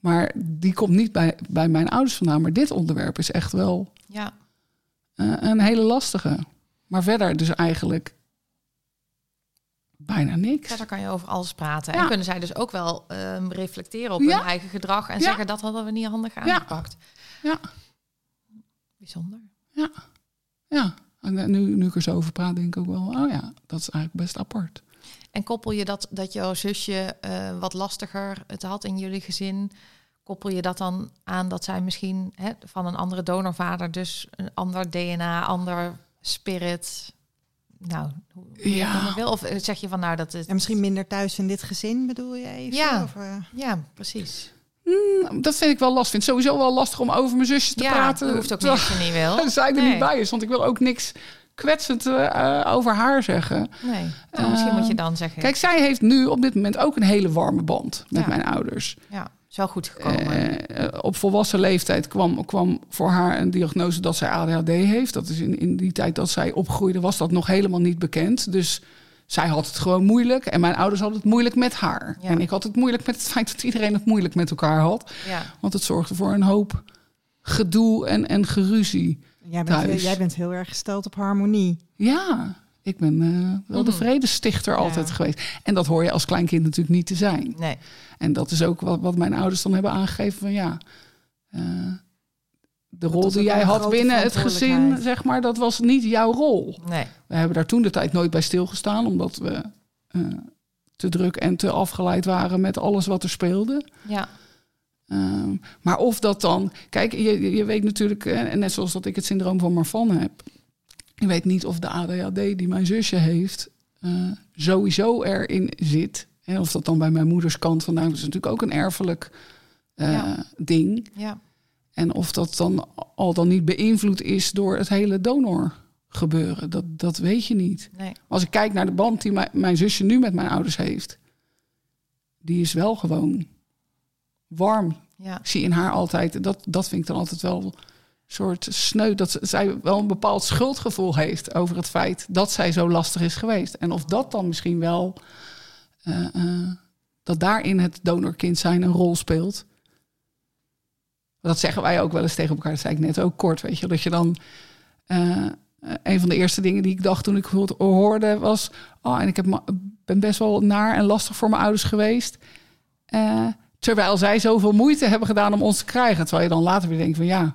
Maar die komt niet bij, bij mijn ouders vandaan. Maar dit onderwerp is echt wel ja, eh, een hele lastige. Maar verder dus eigenlijk bijna niks. verder kan je over alles praten. Ja. En kunnen zij dus ook wel ehm, reflecteren op Ja. hun eigen gedrag en Ja. zeggen dat hadden we niet handig aangepakt. Ja, Bijzonder. ja. En eh, nu, nu ik er zo over praat, denk ik ook wel... oh ja, dat is eigenlijk best apart. En koppel je dat dat jouw zusje eh, wat lastiger het had in jullie gezin? Koppel je dat dan aan dat zij misschien hè, van een andere donorvader, dus een ander DNA, ander spirit. Nou, hoe Ja. het wil. Of eh, zeg je van nou dat is. En misschien minder thuis in dit gezin, bedoel je even? Ja. Of, eh, Ja, precies. Hmm, dat vind ik wel lastig. Vind het sowieso wel lastig om over mijn zusjes te ja, praten. dat hoeft ook niet als je niet wil. zij er Nee. niet bij is. Want ik wil ook niks kwetsend eh, eh, over haar zeggen. Nee. Nou, misschien Eh, moet je dan zeggen. Kijk, zij heeft nu op dit moment ook een hele warme band met Ja. mijn ouders. ja, is wel goed gekomen. Eh, eh, op volwassen leeftijd kwam, kwam voor haar een diagnose dat zij ADHD heeft. Dat is in, in die tijd dat zij opgroeide, was dat nog helemaal niet bekend. Dus zij had het gewoon moeilijk. En mijn ouders hadden het moeilijk met haar. Ja. En ik had het moeilijk met het feit dat iedereen het moeilijk met elkaar had. ja. Want het zorgde voor een hoop gedoe en, en geruzie. Jij, bent, Thuis. jij bent heel erg gesteld op harmonie. Ja, ik ben eh, wel de Mhm. vredestichter altijd Ja. geweest. En dat hoor je als kleinkind natuurlijk niet te zijn. Nee. En dat is ook wat, wat mijn ouders dan hebben aangegeven van ja. eh, de rol die jij had binnen het gezin, zeg maar, dat was niet jouw rol. Nee. We hebben daar toen de tijd nooit bij stilgestaan, omdat we eh, te druk en te afgeleid waren met alles wat er speelde. Ja. Ehm, maar of dat dan. Kijk, je, je- weet natuurlijk, eh, net zoals dat ik het syndroom van Marfan heb. Je weet niet of de ADHD die mijn zusje heeft, eh, sowieso erin zit. En of dat dan bij mijn moeders kant vandaan is, natuurlijk ook een erfelijk eh, Ja. ding. Ja. En of dat dan al dan niet beïnvloed is door het hele donor gebeuren, dat, dat weet je niet. Nee. Als ik kijk naar de band die mijn, mijn zusje nu met mijn ouders heeft, die is wel gewoon warm. Ja. Ik zie in haar altijd, dat, dat vind ik dan altijd wel soort sneu, dat zij wel een bepaald schuldgevoel heeft over het feit dat zij zo lastig is geweest. En of dat dan misschien wel, uh, uh, dat daarin het donorkind zijn een rol speelt. Dat zeggen wij ook wel eens tegen elkaar, dat zei ik net ook kort, weet je, dat je dan. Uh, een van de eerste dingen die ik dacht toen ik het hoorde was: Oh, en ik heb, ben best wel naar en lastig voor mijn ouders geweest. Terwijl zij zoveel moeite hebben gedaan om ons te krijgen. Terwijl je dan later weer denkt: van ja,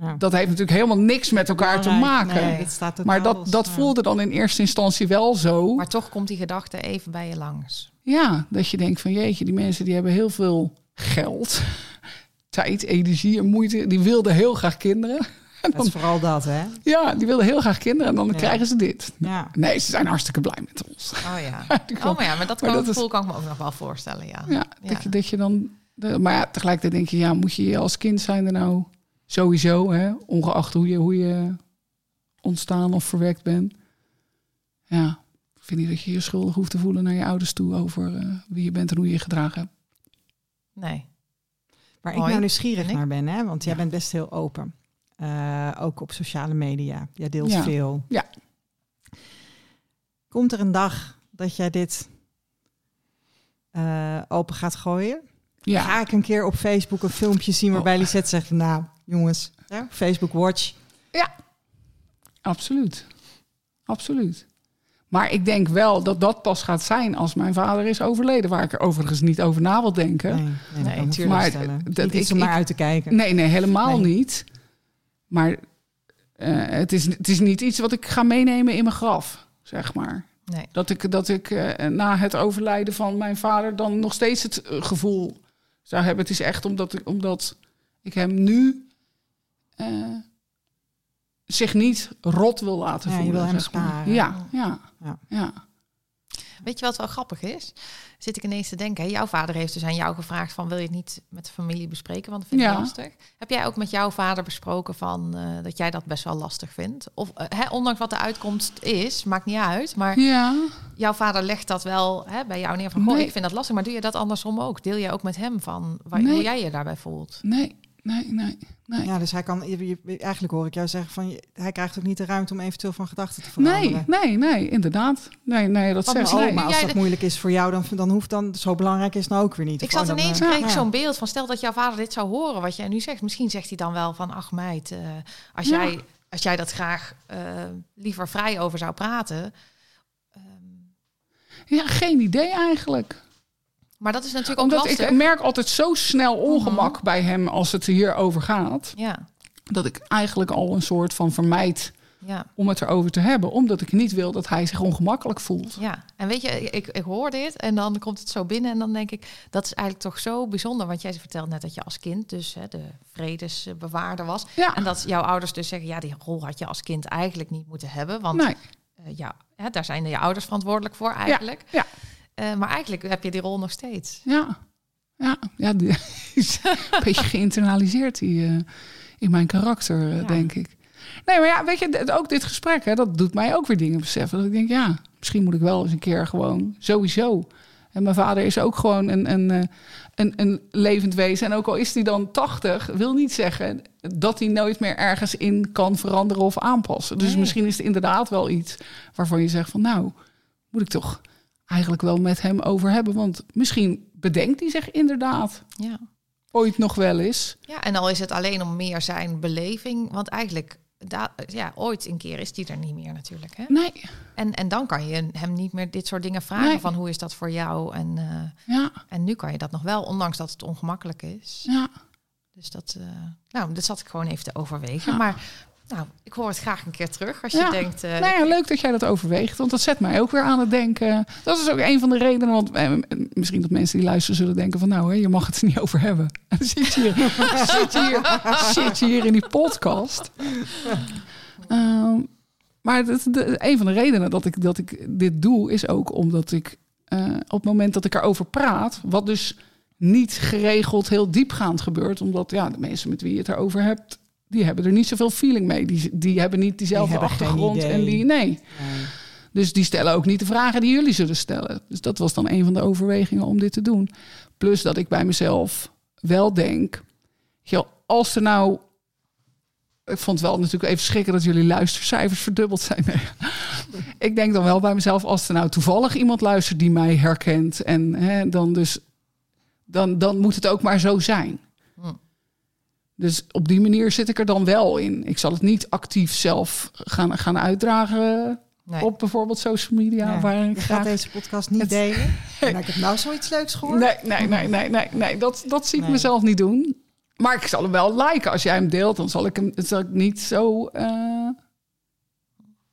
ja. Dat heeft natuurlijk helemaal niks met elkaar te maken. Nee, maar dat, dat voelde dan in eerste instantie wel zo. Maar toch komt die gedachte even bij je langs. Ja, dat je denkt van jeetje, die mensen die hebben heel veel geld, tijd, energie en moeite. Die wilden heel graag kinderen. Dan, dat is vooral dat, hè? Ja, die wilden heel graag kinderen en dan krijgen ze dit. Ja. Nee, ze zijn hartstikke blij met ons. Oh ja. oh, maar ja, maar dat, kan, dat gevoel kan ik me ook nog wel voorstellen, ja. Ja, Dat, je, dat je dan... maar ja, tegelijkertijd denk je, ja, moet je als kind zijn er nou Sowieso, hè, ongeacht hoe je, hoe je ontstaan of verwerkt bent. Ja, ik vind niet dat je je schuldig hoeft te voelen naar je ouders toe over uh, wie je bent en hoe je je gedragen hebt. Nee. Waar ik nou nieuwsgierig naar ben, hè, want jij bent best heel open. Uh, ook op sociale media. Jij deelt ja. veel. Ja. Komt er een dag dat jij dit uh, open gaat gooien? Ja. Ga ik een keer op Facebook een filmpje zien waarbij oh. Lisette zegt... nou, jongens. Ja? Facebook Watch. Ja, absoluut. Absoluut. Maar ik denk wel dat dat pas gaat zijn als mijn vader is overleden. Waar ik er overigens niet over na wil denken. Nee, nee, nee maar dat maar uit te kijken. Nee, nee, helemaal niet. Maar uh, het, is, het is niet iets wat ik ga meenemen in mijn graf, zeg maar. Nee. Dat ik, dat ik uh, na het overlijden van mijn vader dan nog steeds het uh, gevoel zou hebben. Het is echt omdat ik, omdat ik hem nu uh, zich niet rot wil laten ja, voelen. Je wil hem sparen. Ja, ja, ja, ja. Weet je wat wel grappig is? Zit ik ineens te denken. Jouw vader heeft dus aan jou gevraagd van wil je het niet met de familie bespreken? Want dat vind ik ja. lastig. Heb jij ook met jouw vader besproken van uh, dat jij dat best wel lastig vindt? Of uh, hè, ondanks wat de uitkomst is, maakt niet uit. Maar ja. jouw vader legt dat wel hè, bij jou neer van nee. ik vind dat lastig. Maar doe je dat andersom ook? Deel je ook met hem van waar, nee. hoe jij je daarbij voelt? Nee, nee, nee, nee. Ja, dus hij kan, eigenlijk hoor ik jou zeggen van, hij krijgt ook niet de ruimte om eventueel van gedachten te veranderen. Nee, nee, nee, inderdaad. Nee, nee, dat zegt nee. Maar als dat moeilijk is voor jou, dan, dan hoeft dan, zo belangrijk is nou ook weer niet. Ik zat ineens, dan, kreeg ik zo'n beeld van, stel dat jouw vader dit zou horen, wat jij nu zegt. Misschien zegt hij dan wel van, ach meid, uh, als, ja. jij, als jij dat graag uh, liever vrij over zou praten. Um... Ja, geen idee eigenlijk. Maar dat is natuurlijk Omdat ook lastig. ik merk altijd zo snel ongemak uh-huh. bij hem als het hierover gaat. Ja. Dat ik eigenlijk al een soort van vermijd ja. om het erover te hebben. Omdat ik niet wil dat hij zich ongemakkelijk voelt. Ja, en weet je, ik, ik hoor dit en dan komt het zo binnen. En dan denk ik, dat is eigenlijk toch zo bijzonder. Want jij vertelt net dat je als kind dus hè, de vredesbewaarder was. Ja. En dat jouw ouders dus zeggen, ja, die rol had je als kind eigenlijk niet moeten hebben. Want nee. uh, ja, hè, daar zijn je ouders verantwoordelijk voor eigenlijk. Ja. ja. Uh, maar eigenlijk heb je die rol nog steeds. Ja, ja, ja die is een beetje geïnternaliseerd die, uh, in mijn karakter, ja. denk ik. Nee, maar ja, weet je, ook dit gesprek, hè, dat doet mij ook weer dingen beseffen. Dat ik denk, ja, misschien moet ik wel eens een keer gewoon sowieso. En mijn vader is ook gewoon een, een, een, een levend wezen. En ook al is hij dan 80, wil niet zeggen dat hij nooit meer ergens in kan veranderen of aanpassen. Dus nee. misschien is het inderdaad wel iets waarvan je zegt van, nou, moet ik toch eigenlijk wel met hem over hebben. Want misschien bedenkt hij zich inderdaad ja. ooit nog wel eens. Ja, en al is het alleen om meer zijn beleving. Want eigenlijk, ja, ooit een keer is die er niet meer natuurlijk. Hè? Nee. En, en dan kan je hem niet meer dit soort dingen vragen. Nee. Van hoe is dat voor jou? En, uh, ja. en nu kan je dat nog wel, ondanks dat het ongemakkelijk is. Ja. Dus dat, uh, nou, dat zat ik gewoon even te overwegen. Ja. Maar nou, ik hoor het graag een keer terug als je ja. denkt. Uh, nou ja, leuk dat jij dat overweegt, want dat zet mij ook weer aan het denken. Dat is ook een van de redenen, want eh, misschien dat mensen die luisteren zullen denken van nou, hè, je mag het er niet over hebben. Zit je hier, zit je hier, zit je hier in die podcast. Um, maar de, een van de redenen dat ik, dat ik dit doe, is ook omdat ik uh, op het moment dat ik erover praat, wat dus niet geregeld heel diepgaand gebeurt, omdat ja, de mensen met wie je het erover hebt, die hebben er niet zoveel feeling mee. Die, die hebben niet diezelfde die achtergrond. En die, nee. nee. Dus die stellen ook niet de vragen die jullie zullen stellen. Dus dat was dan een van de overwegingen om dit te doen. Plus dat ik bij mezelf wel denk, joh, als er nou ik vond het wel natuurlijk even schrikken dat jullie luistercijfers verdubbeld zijn. Nee. ik denk dan wel bij mezelf, als er nou toevallig iemand luistert die mij herkent, en hè, dan dus, dan, dan moet het ook maar zo zijn. Hm. Dus op die manier zit ik er dan wel in. Ik zal het niet actief zelf gaan, gaan uitdragen Nee. op bijvoorbeeld social media. Ja, waar ik je gaat graag... deze podcast niet Het- delen. En ik heb nou zoiets leuks gehoord. Nee, nee, nee, nee, nee, nee. Dat, dat zie ik Nee. mezelf niet doen. Maar ik zal hem wel liken. Als jij hem deelt, dan zal ik hem zal ik niet zo. eh,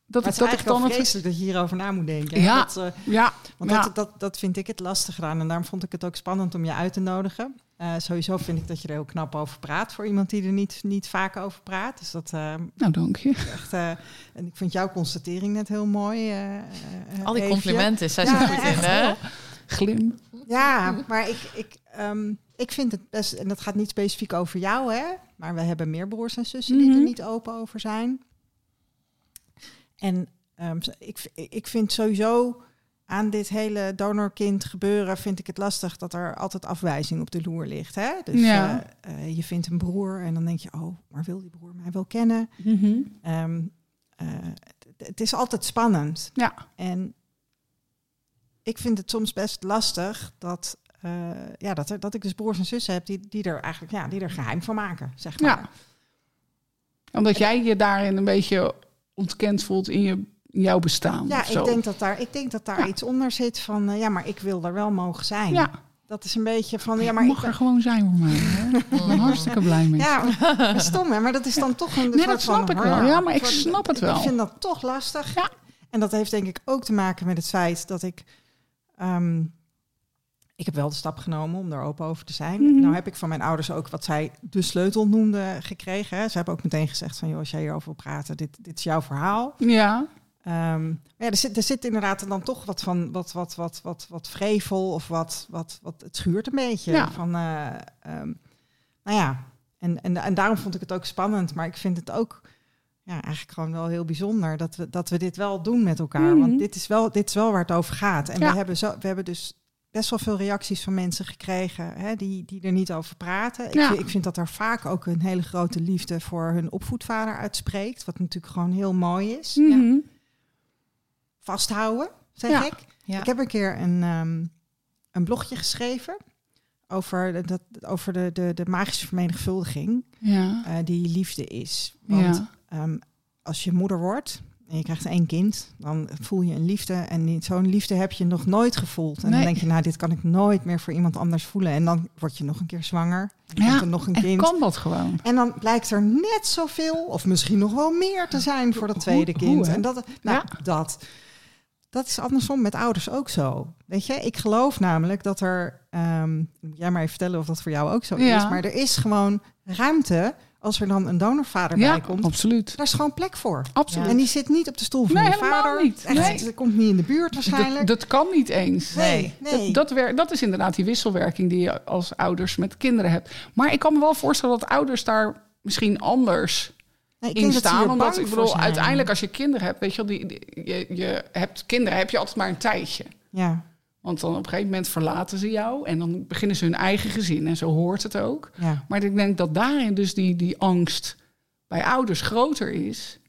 dat Maar ik, het dat is ik dan het. vreselijk dat je hierover na moet denken. Ja. Dat, eh, Ja, want ja. dat, dat, dat vind ik het lastig aan. En daarom vond ik het ook spannend om je uit te nodigen. Eh, sowieso vind ik dat je er heel knap over praat. Voor iemand die er niet, niet vaak over praat. Dus dat eh, Nou, dank je. echt... eh, en ik vind jouw constatering net heel mooi. eh, eh, Al die Eefje. complimenten zijn Ja, zo goed in, hè? Glim. Ja, maar ik, ik, ehm, ik vind het best, en dat gaat niet specifiek over jou, hè? Maar we hebben meer broers en zussen die Mhm. er niet open over zijn. En ehm, ik, ik vind sowieso aan dit hele donorkind gebeuren, vind ik het lastig dat er altijd afwijzing op de loer ligt. Hè? Dus Ja. eh, eh, je vindt een broer en dan denk je, oh, maar wil die broer mij wel kennen? Mhm. Ehm, eh, het- het is altijd spannend. Ja. En ik vind het soms best lastig dat, ja, dat, er, dat ik dus broers en zussen heb die, die er eigenlijk ja, die er geheim van maken, zeg maar. Ja. Omdat jij je daarin een beetje ontkend voelt in, je, jouw bestaan. Ja, ik denk dat daar, ik denk dat daar Ja. iets onder zit van, eh, ja, maar ik wil er wel mogen zijn. Ja, Dat is een beetje van, ja, maar ik mag er gewoon zijn voor mij. Hè? Ik ben hartstikke blij mee. Ja, stom hè, maar dat is dan toch een Nee, soort dat snap van, ik wel. Ja, maar ik soort- snap het wel. Ik vind dat toch lastig. Ja. En dat heeft denk ik ook te maken met het feit dat ik... ehm, ik heb wel de stap genomen om er open over te zijn. Mhm. Nou heb ik van mijn ouders ook wat zij de sleutel noemden gekregen. Hè. Ze hebben ook meteen gezegd van... joh, als jij hierover wil praten, dit, dit is jouw verhaal. Ja, Maar ja, er zit, er zit inderdaad dan toch wat van wat, wat, wat, wat, wat vrevel of wat, wat, wat het schuurt een beetje. Ja. Van, eh, ehm, nou ja, en, en, en daarom vond ik het ook spannend. Maar ik vind het ook ja, eigenlijk gewoon wel heel bijzonder dat we, dat we dit wel doen met elkaar. Mhm. Want dit is, wel, dit is wel waar het over gaat. En Ja. we, hebben zo, we hebben dus best wel veel reacties van mensen gekregen hè, die, die er niet over praten. Ik, Ja. vind, ik vind dat er vaak ook een hele grote liefde voor hun opvoedvader uitspreekt. Wat natuurlijk gewoon heel mooi is Mhm. Vasthouden, zeg Ja. ik. Ja. Ik heb een keer een, ehm, een blogje geschreven over, de, dat, over de, de, de magische vermenigvuldiging ja. eh, die liefde is. Want ehm, als je moeder wordt en je krijgt één kind, dan voel je een liefde. En zo'n liefde heb je nog nooit gevoeld. En dan denk je, nou, dit kan ik nooit meer voor iemand anders voelen. En dan word je nog een keer zwanger. Dan Ja, er nog een En kind. kan dat gewoon? En dan blijkt er net zoveel, of misschien nog wel meer te zijn voor dat tweede hoe, kind. en dat, nou, Ja. dat, dat is andersom met ouders ook zo. Weet je, ik geloof namelijk dat er, moet jij maar even vertellen of dat voor jou ook zo Ja. is, maar er is gewoon ruimte als er dan een donorvader Ja, bij komt. absoluut. Daar is gewoon plek voor. Absoluut. En die zit niet op de stoel van Nee, je helemaal vader. niet. Echt, Nee. Ze komt niet in de buurt waarschijnlijk. Dat, dat kan niet eens. nee, nee. Dat, dat, dat is inderdaad die wisselwerking die je als ouders met kinderen hebt. Maar ik kan me wel voorstellen dat ouders daar misschien anders Nee, ik in dat staan. Omdat ik bedoel, uiteindelijk als je kinderen hebt, weet je wel, die, die- je, je hebt kinderen heb je altijd maar een tijdje. Ja, Want dan op een gegeven moment verlaten ze jou en dan beginnen ze hun eigen gezin. En zo hoort het ook. ja. Maar ik denk dat daarin dus die, die angst bij ouders groter is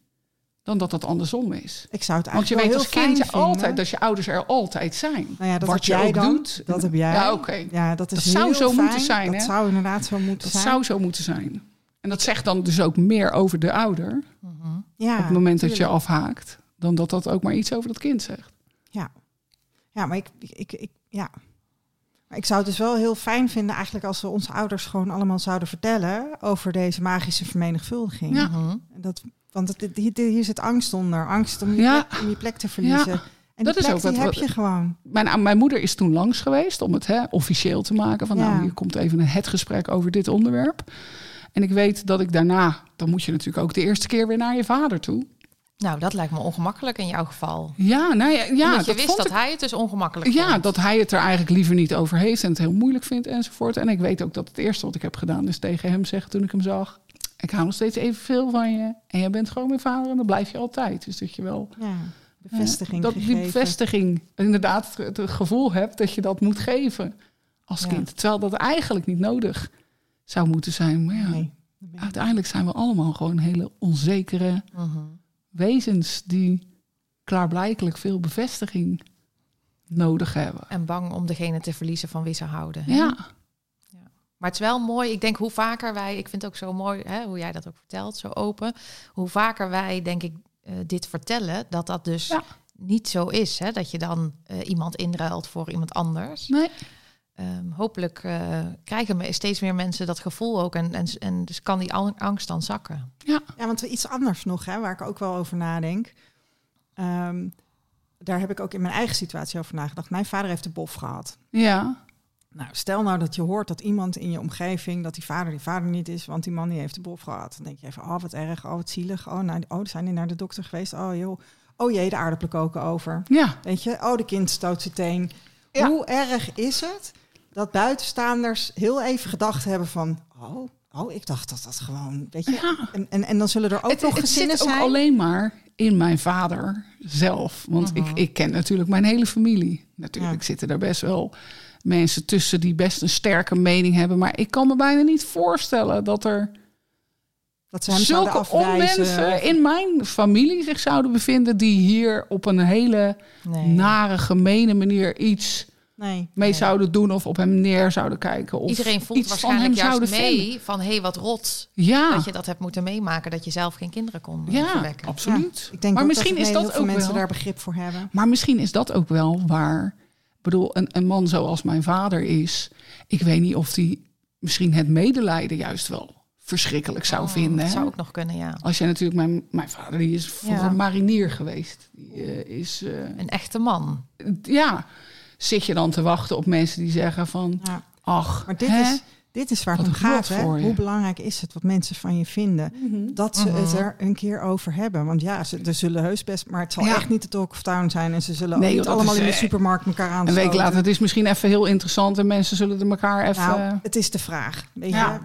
dan dat dat andersom is. Ik zou het Want je eigenlijk weet als kind vinden. altijd dat je ouders er altijd zijn. Nou ja, dat Wat heb je jij ook dan. doet. Dat heb jij. Ja, oké. Ja, dat is Dat zou heel zo fijn. moeten zijn, Dat hè? zou inderdaad zo moeten Dat zijn. zou zo moeten zijn. En dat zegt dan dus ook meer over de ouder Mhm. ja, op het moment dat je afhaakt, dan dat dat ook maar iets over dat kind zegt. Ja, maar ik, ik, ik, ik- ja. Maar ik zou het dus wel heel fijn vinden eigenlijk als we onze ouders gewoon allemaal zouden vertellen over deze magische vermenigvuldiging. Ja. Mhm. En Dat, want het, hier, hier zit angst onder. Angst om je, Ja. plek, om je plek te verliezen. En Dat die is plek ook wat- die heb je gewoon. Mijn, mijn moeder is toen langs geweest om het hè, officieel te maken. Van Ja. nou, hier komt even een het gesprek over dit onderwerp. En ik weet dat ik daarna, dan moet je natuurlijk ook de eerste keer weer naar je vader toe. Nou, dat lijkt me ongemakkelijk in jouw geval. Ja, nou ja, ja Omdat je dat wist dat ik- hij het dus ongemakkelijk Ja, vond. dat hij het er eigenlijk liever niet over heeft en het heel moeilijk vindt enzovoort. En ik weet ook dat het eerste wat ik heb gedaan is tegen hem zeggen toen ik hem zag. Ik hou nog steeds evenveel van je. En jij bent gewoon mijn vader en dat blijf je altijd. Dus dat je wel Ja, bevestiging dat die bevestiging, inderdaad, het, het gevoel hebt dat je dat moet geven als Ja. kind. Terwijl dat eigenlijk niet nodig zou moeten zijn. Maar ja, Nee. uiteindelijk zijn we allemaal gewoon hele onzekere Mhm. wezens die klaarblijkelijk veel bevestiging nodig hebben. En bang om degene te verliezen van wie ze houden. hè? Ja, Maar het is wel mooi. Ik denk hoe vaker wij, ik vind het ook zo mooi hè, hoe jij dat ook vertelt, zo open. Hoe vaker wij, denk ik, eh, dit vertellen, dat dat dus Ja. niet zo is. Hè? Dat je dan eh, iemand inruilt voor iemand anders. nee. Ehm, hopelijk eh, krijgen me steeds meer mensen dat gevoel ook. En, en, en dus kan die ang- angst dan zakken. Ja, want iets anders nog, hè, waar ik ook wel over nadenk. Ehm, daar heb ik ook in mijn eigen situatie over nagedacht. Mijn vader heeft de bof gehad. Ja, Nou, stel nou dat je hoort dat iemand in je omgeving, dat die vader die vader niet is, want die man die heeft de bof gehad. Dan denk je even, oh wat erg, oh wat zielig, oh, nou, oh zijn die naar de dokter geweest, oh joh, oh jee, de aardappelen koken over. ja, Weet je, oh de kind stoot zijn teen. Ja. Hoe erg is het dat buitenstaanders heel even gedacht hebben van, oh, oh ik dacht dat dat gewoon, weet je. ja. En, en, en dan zullen er ook Het, nog het gezinnen zit ook zijn. alleen maar in mijn vader zelf. Want Mhm. ik, ik ken natuurlijk mijn hele familie. Natuurlijk Ja. zitten er best wel mensen tussen die best een sterke mening hebben. Maar ik kan me bijna niet voorstellen dat er dat ze hem zulke onmensen in mijn familie zich zouden bevinden... die hier op een hele Nee. nare, gemene manier iets Nee. mee nee. zouden doen... of op hem neer zouden kijken. Of Iedereen voelt iets waarschijnlijk juist mee vinden. van... hé, hey, wat rot Ja, dat je dat hebt moeten meemaken... dat je zelf geen kinderen kon eh, ja verwekken. absoluut. Ik denk maar ook misschien dat is dat ook mensen wel... daar begrip voor hebben. Maar misschien is dat ook wel waar. Ik bedoel, een, een man zoals mijn vader is. Ik weet niet of hij misschien het medelijden juist wel verschrikkelijk zou Oh, vinden. Dat hè? zou ook nog kunnen, ja. Als je natuurlijk, mijn, mijn vader die is vroeger Ja. marinier geweest. Die eh, is, eh, Een echte man. ja, zit je dan te wachten op mensen die zeggen van, Ja. ach, Maar dit hè? is, dit is waar het om gaat. Hè? voor je. Hoe belangrijk is het wat mensen van je vinden? Dat ze het Mhm. er een keer over hebben. Want ja, ze, er zullen heus best... Maar het zal Ja. echt niet de talk of town zijn. En ze zullen Nee, ook niet allemaal is, in de supermarkt elkaar aan een week later, het is misschien even heel interessant en mensen zullen er elkaar even... Nou, het is de vraag. Weet Ja. je?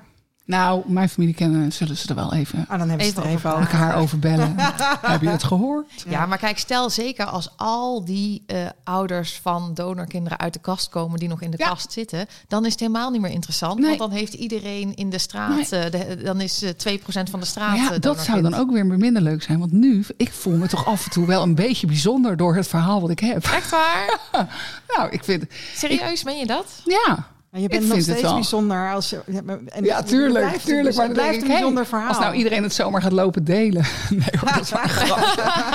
Nou, mijn familie kennen, zullen ze er wel even Ah, dan hebben ze Even er even over over. elkaar over bellen. Heb je het gehoord? Ja. maar kijk, stel zeker als al die eh, ouders van donorkinderen uit de kast komen die nog in de Ja. kast zitten, dan is het helemaal niet meer interessant. Nee. Want dan heeft iedereen in de straat, eh, de, dan is eh, 2% van de straat. Maar ja, eh, dat zou dan ook weer minder leuk zijn. Want nu, ik voel me toch af en toe wel een beetje bijzonder door het verhaal wat ik heb. Echt waar? Nou, ik vind, Serieus, meen je dat? ja. Maar je Ik bent nog het steeds bijzonder als en Ja, het tuurlijk, blijft, tuurlijk. Het Maar dan blijft een hey, bijzonder verhaal. Als nou iedereen het zomaar gaat lopen delen. Nee, hoor, dat is maar grap.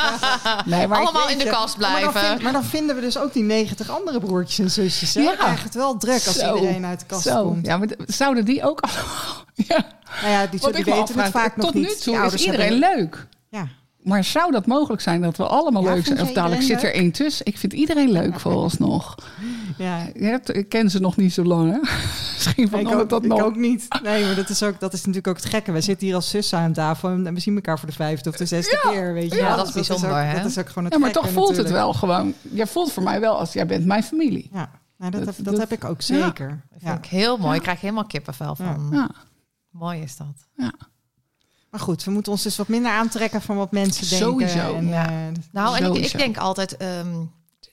Nee, maar Allemaal in de je- kast Maar dan, blijven. vind- maar dan vinden we dus ook die 90 andere broertjes en zusjes. Hè? Ja. Dan krijg je het wel druk als Zo, iedereen uit de kast Zo, komt. ja, maar zouden die ook allemaal... Ja, Nou ja, die, die weten het vaak nog tot niet. nu Die toe is iedereen hebben- leuk. Ja. Maar zou dat mogelijk zijn dat we allemaal Ja, leuk zijn? Of dadelijk zit er één tussen. Ik vind iedereen leuk vooralsnog. Ja. Hebt- Ik ken ze nog niet zo lang, hè? Misschien Ik verandert ook, dat ik nog. ook niet. Nee, maar dat is, ook, dat is natuurlijk ook het gekke. We zitten hier als zussen aan tafel en we zien elkaar voor de vijfde of de zesde keer. Weet je Ja, wel. dat is Dus bijzonder, ook, hè? Dat is ook gewoon het Ja, maar gekke toch voelt het wel gewoon. Jij voelt voor mij wel als jij bent mijn familie. Ja, nou, dat, Dat- heb, dat, dat- heb ik ook Ja. zeker. Dat Ja. vind ik heel mooi. Ja. Ik krijg helemaal kippenvel van. Ja. Mooi is dat. Maar goed, we moeten ons dus wat minder aantrekken van wat mensen denken. Sowieso. En, Ja. eh, Nou, en ik, ik denk altijd, ehm,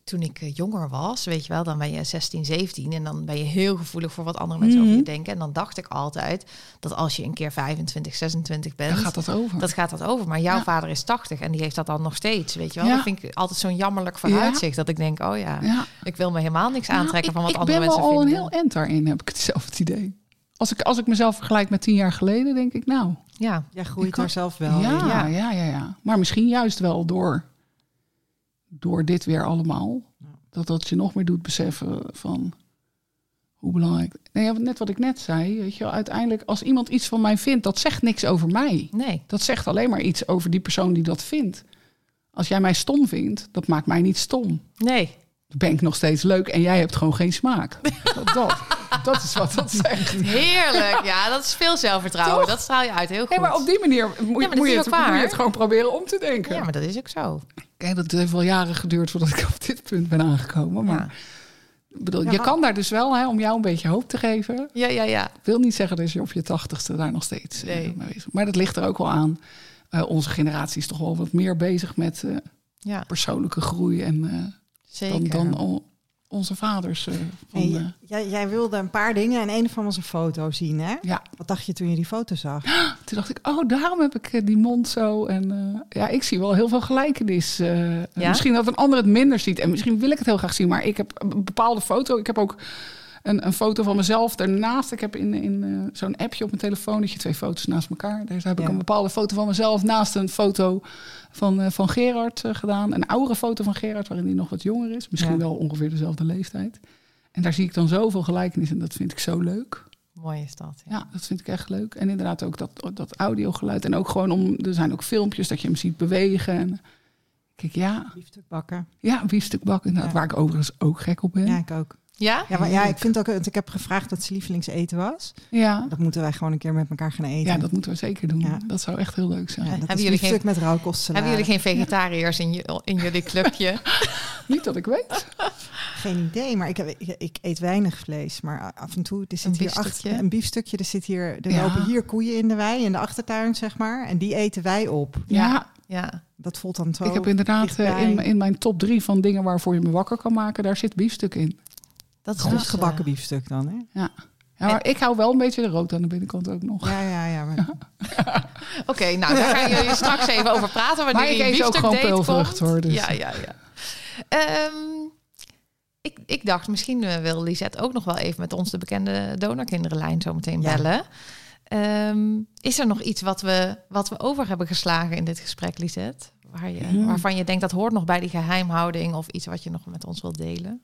toen ik eh, jonger was, weet je wel, dan ben je 16, 17 en dan ben je heel gevoelig voor wat andere mensen over je Mhm. denken. En dan dacht ik altijd dat als je een keer 25, 26 bent, Daar gaat dat over. dat gaat dat over. Maar jouw Ja. vader is 80 en die heeft dat dan nog steeds, weet je wel. Ja. Dat vind ik altijd zo'n jammerlijk vooruitzicht. Dat ik denk, oh ja, ja. ik wil me helemaal niks aantrekken Nou, van wat ik, andere ik ben mensen wel al vinden. een heel end daarin, heb ik het zelf het idee. Als ik, als ik mezelf vergelijk met tien jaar geleden, denk ik nou... Ja, jij groeit kan- daar zelf wel ja, in. ja, ja, ja, Maar misschien juist wel door, door dit weer allemaal. Dat dat je nog meer doet beseffen van hoe belangrijk... Nee, net wat ik net zei, weet je wel, uiteindelijk als iemand iets van mij vindt, dat zegt niks over mij. nee. Dat zegt alleen maar iets over die persoon die dat vindt. Als jij mij stom vindt, dat maakt mij niet stom. Nee. Ben ik nog steeds leuk en jij hebt gewoon geen smaak. Dat, dat, dat is wat dat zegt. Heerlijk. Ja, dat is veel zelfvertrouwen. Toch? Dat straal je uit heel goed. Nee, maar op die manier moet, is je het, moet je het gewoon proberen om te denken. Ja, maar dat is ook zo. Kijk, dat heeft wel jaren geduurd voordat ik op dit punt ben aangekomen. Maar Ja. ik bedoel, Ja, je kan daar dus wel, hè, om jou een beetje hoop te geven. Ja, ja, ja. wil niet zeggen dat je op je tachtigste daar nog steeds eh, Nee. mee bezig Maar dat ligt er ook wel aan. Eh, onze generatie is toch wel wat meer bezig met eh, Ja, persoonlijke groei. En, zeker. dan, dan, onze vaders. van, Hey, eh, jij, jij wilde een paar dingen en een van was een foto zien, hè? ja, Wat dacht je toen je die foto zag? toen dacht ik, oh, daarom heb ik eh, die mond zo. En eh, ja, ik zie wel heel veel gelijkenis. Ja? Misschien dat een ander het minder ziet. En misschien wil ik het heel graag zien. Maar ik heb een bepaalde foto. Ik heb ook een, een foto van mezelf daarnaast. Ik heb in, in eh, zo'n appje op mijn telefoon dat je twee foto's naast elkaar. Daar heb ik een bepaalde foto van mezelf naast een foto van, eh, van Gerard eh, gedaan. Een oudere foto van Gerard waarin hij nog wat jonger is. Misschien Ja. wel ongeveer dezelfde leeftijd. En daar zie ik dan zoveel gelijkenis en dat vind ik zo leuk. Mooi is dat. Ja. Ja, dat vind ik echt leuk. En inderdaad ook dat, dat audiogeluid. En ook gewoon om, er zijn ook filmpjes dat je hem ziet bewegen. En kijk, ja, Biefstuk bakken. ja, biefstuk bakken. Waar ik overigens ook gek op ben. Ja, ik ook. Ja? Ja, maar ja, ik vind ook, want ik heb gevraagd wat zijn lievelingseten was. ja. Dat moeten wij gewoon een keer met elkaar gaan eten. dat moeten we zeker doen. Ja. Dat zou echt heel leuk zijn. Ja, dat Hebben jullie biefstuk met rauwkost Hebben jullie geen vegetariërs in, je, in jullie clubje? Niet dat ik weet. Geen idee, maar ik, heb, ik, ik eet weinig vlees. Maar af en toe, er zit Een hier achter een biefstukje. Er, zit hier, er Ja. lopen hier koeien in de wei, in de achtertuin, zeg maar. En die eten wij op. Ja, Ja. Dat voelt dan zo. ik heb inderdaad eh, in, in mijn top drie van dingen waarvoor je me wakker kan maken, daar zit biefstuk in. Dat is goed dus, gebakken biefstuk dan, hè? Ja, maar ik hou wel een beetje de rood aan de binnenkant ook nog. Ja, ja, ja. Maar, Oké, nou daar gaan jullie straks even over praten. Wanneer Maar ik eet ook gewoon peulvrucht, hoor, dus. Ja, ja, ja. Ehm, ik, ik dacht, misschien eh, wil Lisette ook nog wel even met ons de bekende donorkinderenlijn zo meteen Ja. bellen. Ehm, is er nog iets wat we, wat we over hebben geslagen in dit gesprek, Lisette? Waar je, Ja. Waarvan je denkt dat hoort nog bij die geheimhouding of iets wat je nog met ons wilt delen?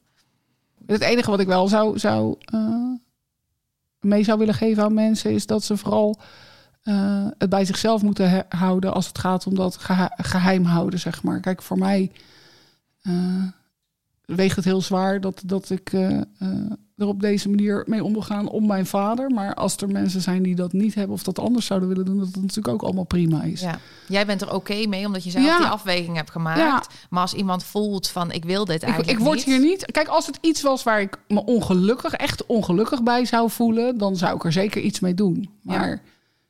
Het enige wat ik wel zou, zou eh, mee zou willen geven aan mensen is dat ze vooral eh, het bij zichzelf moeten houden als het gaat om dat geheim houden, zeg maar. Kijk, voor mij eh, weegt het heel zwaar dat, dat ik er op deze manier mee om wil gaan om mijn vader. Maar als er mensen zijn die dat niet hebben of dat anders zouden willen doen, dat het natuurlijk ook allemaal prima is. Ja. Jij bent er oké mee omdat je zelf Ja. die afweging hebt gemaakt. Ja. Maar als iemand voelt van ik wil dit Ik, eigenlijk ik word niet. hier niet. Kijk, als het iets was waar ik me ongelukkig, echt ongelukkig bij zou voelen, dan zou ik er zeker iets mee doen. Maar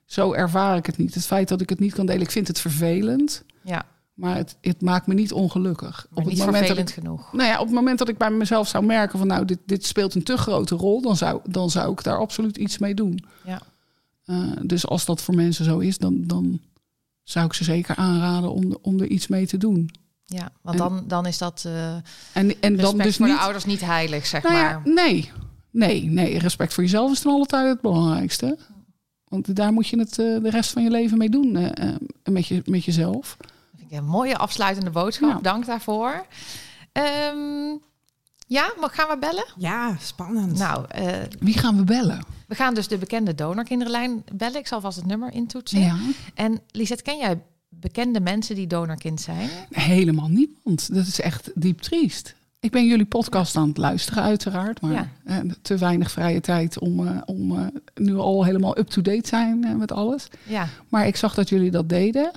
zo ervaar ik het niet. Het feit dat ik het niet kan delen, ik vind het vervelend, Ja, maar het, het maakt me niet ongelukkig. maar niet moment dat ik, genoeg. nou ja, op het moment dat ik bij mezelf zou merken van nou, dit, dit speelt een te grote rol, dan zou, dan zou ik daar absoluut iets mee doen. Ja. Eh, dus als dat voor mensen zo is, dan, dan zou ik ze zeker aanraden om, om er iets mee te doen. Ja, want En- dan, dan is dat eh En, en dan dus voor niet. de ouders niet heilig, zeg Nou maar. ja, nee. Nee, nee. Respect voor jezelf is dan altijd het belangrijkste. Want daar moet je het eh, de rest van je leven mee doen. met, je, met jezelf. Mooie afsluitende boodschap. Ja. Dank daarvoor. Ehm, ja, maar gaan we bellen? ja, spannend. Nou, eh, Wie gaan we bellen? we gaan dus de bekende donorkinderlijn bellen. Ik zal vast het nummer intoetsen. Ja. En Lisette, ken jij bekende mensen die donorkind zijn? Helemaal niemand. Dat is echt diep triest. Ik ben jullie podcast aan het luisteren, uiteraard. Maar Ja. eh, te weinig vrije tijd om, eh, om eh, nu al helemaal up-to-date zijn met alles. Ja. Maar ik zag dat jullie dat deden.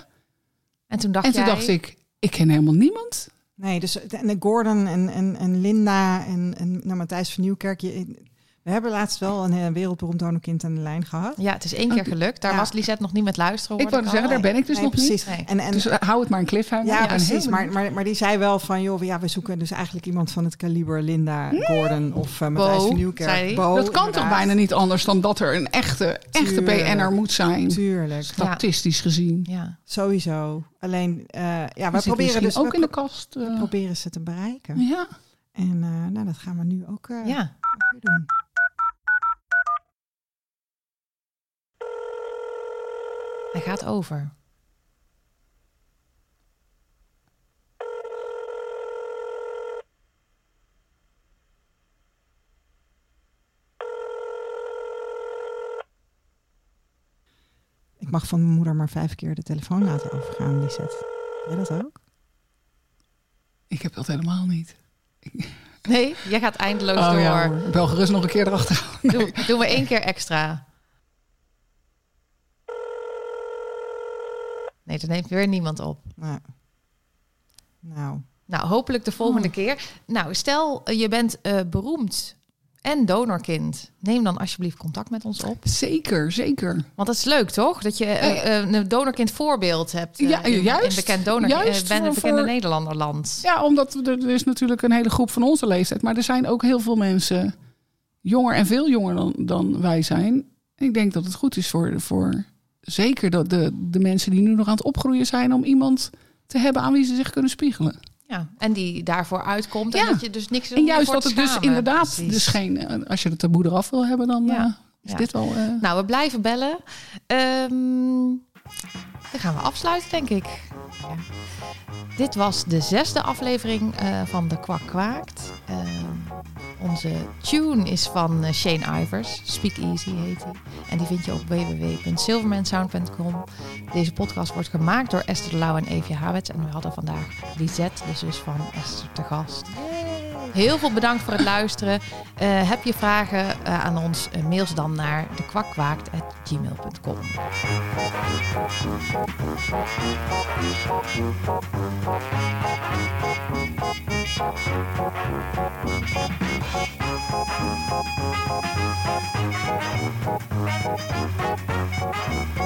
En toen dacht en toen jij... dacht ik, ik ken helemaal niemand. Nee, dus en de Gordon en, en, en Linda en, en nou, Matthijs van Nieuwkerk. Je, we hebben laatst wel een, eh, wereldberoemd donorkind aan de lijn gehad. Ja, het is één keer gelukt. Daar Ja. was Lisette nog niet met luisteren. Ik wou zeggen, al. daar ben ik dus Nee, nog precies. Nee. En, en, niet. Dus eh, hou het maar een cliffhanger. ja, precies. Maar, maar, maar die zei wel van, joh, ja, we zoeken dus eigenlijk iemand van het kaliber Linda Gordon of uh, Matthijs van Nieuwkerk. Bo, dat kan toch bijna niet anders dan dat er een echte, echte. BN'er moet zijn. Tuurlijk, Statistisch gezien. Ja. sowieso. Alleen, eh, ja, we proberen dus ook we in de kast. eh. pro- proberen ze te bereiken. ja. En eh, nou, dat gaan we nu ook, eh, ja. ook weer doen. Hij gaat over. Ik mag van mijn moeder maar vijf keer de telefoon laten overgaan, Lisette. Jij dat ook? Ik heb dat helemaal niet. Nee, jij gaat eindeloos Oh, door. ja. Bel gerust nog een keer erachter. Doe, doen we één keer extra. Nee, dan neemt weer niemand op. Nou, nou Nou, hopelijk de volgende keer. Nou, stel eh, je bent eh, beroemd en donorkind, neem dan alsjeblieft contact met ons op. Zeker, zeker. Want dat is leuk, toch? Dat je eh, een donorkind voorbeeld hebt. Ja, juist. in bekend donor, Juist ben- voor- bekende Nederlanderland. Ja, omdat er, er is natuurlijk een hele groep van onze leeftijd. Maar er zijn ook heel veel mensen jonger en veel jonger dan, dan wij zijn. Ik denk dat het goed is voor, voor zeker de, de, de mensen die nu nog aan het opgroeien zijn... om iemand te hebben aan wie ze zich kunnen spiegelen. Ja, en die daarvoor uitkomt. En Ja. dat je dus niks En juist dat het dus inderdaad... Precies. Dus geen, eh, als je het taboe eraf wil hebben, dan Ja. eh, is Ja. dit wel... eh, Nou, we blijven bellen. Ehm, dan gaan we afsluiten, denk ik. Dit was de zesde aflevering eh, van De Kwak Kwaakt. Ehm, onze tune is van eh, Shane Ivers. Speak Easy heet hij. En die vind je op www.silvermansound.com. Deze podcast wordt gemaakt door Esther de Lauw en Evie Hawets. En we hadden vandaag Lisette, de zus van Esther, te gast. Heel veel bedankt voor het luisteren. Eh, heb je vragen eh, aan ons, eh, mail ze dan naar dekwakwaakt.gmail.com. Thank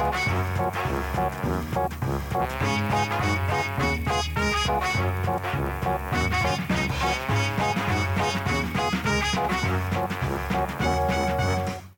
Thank you.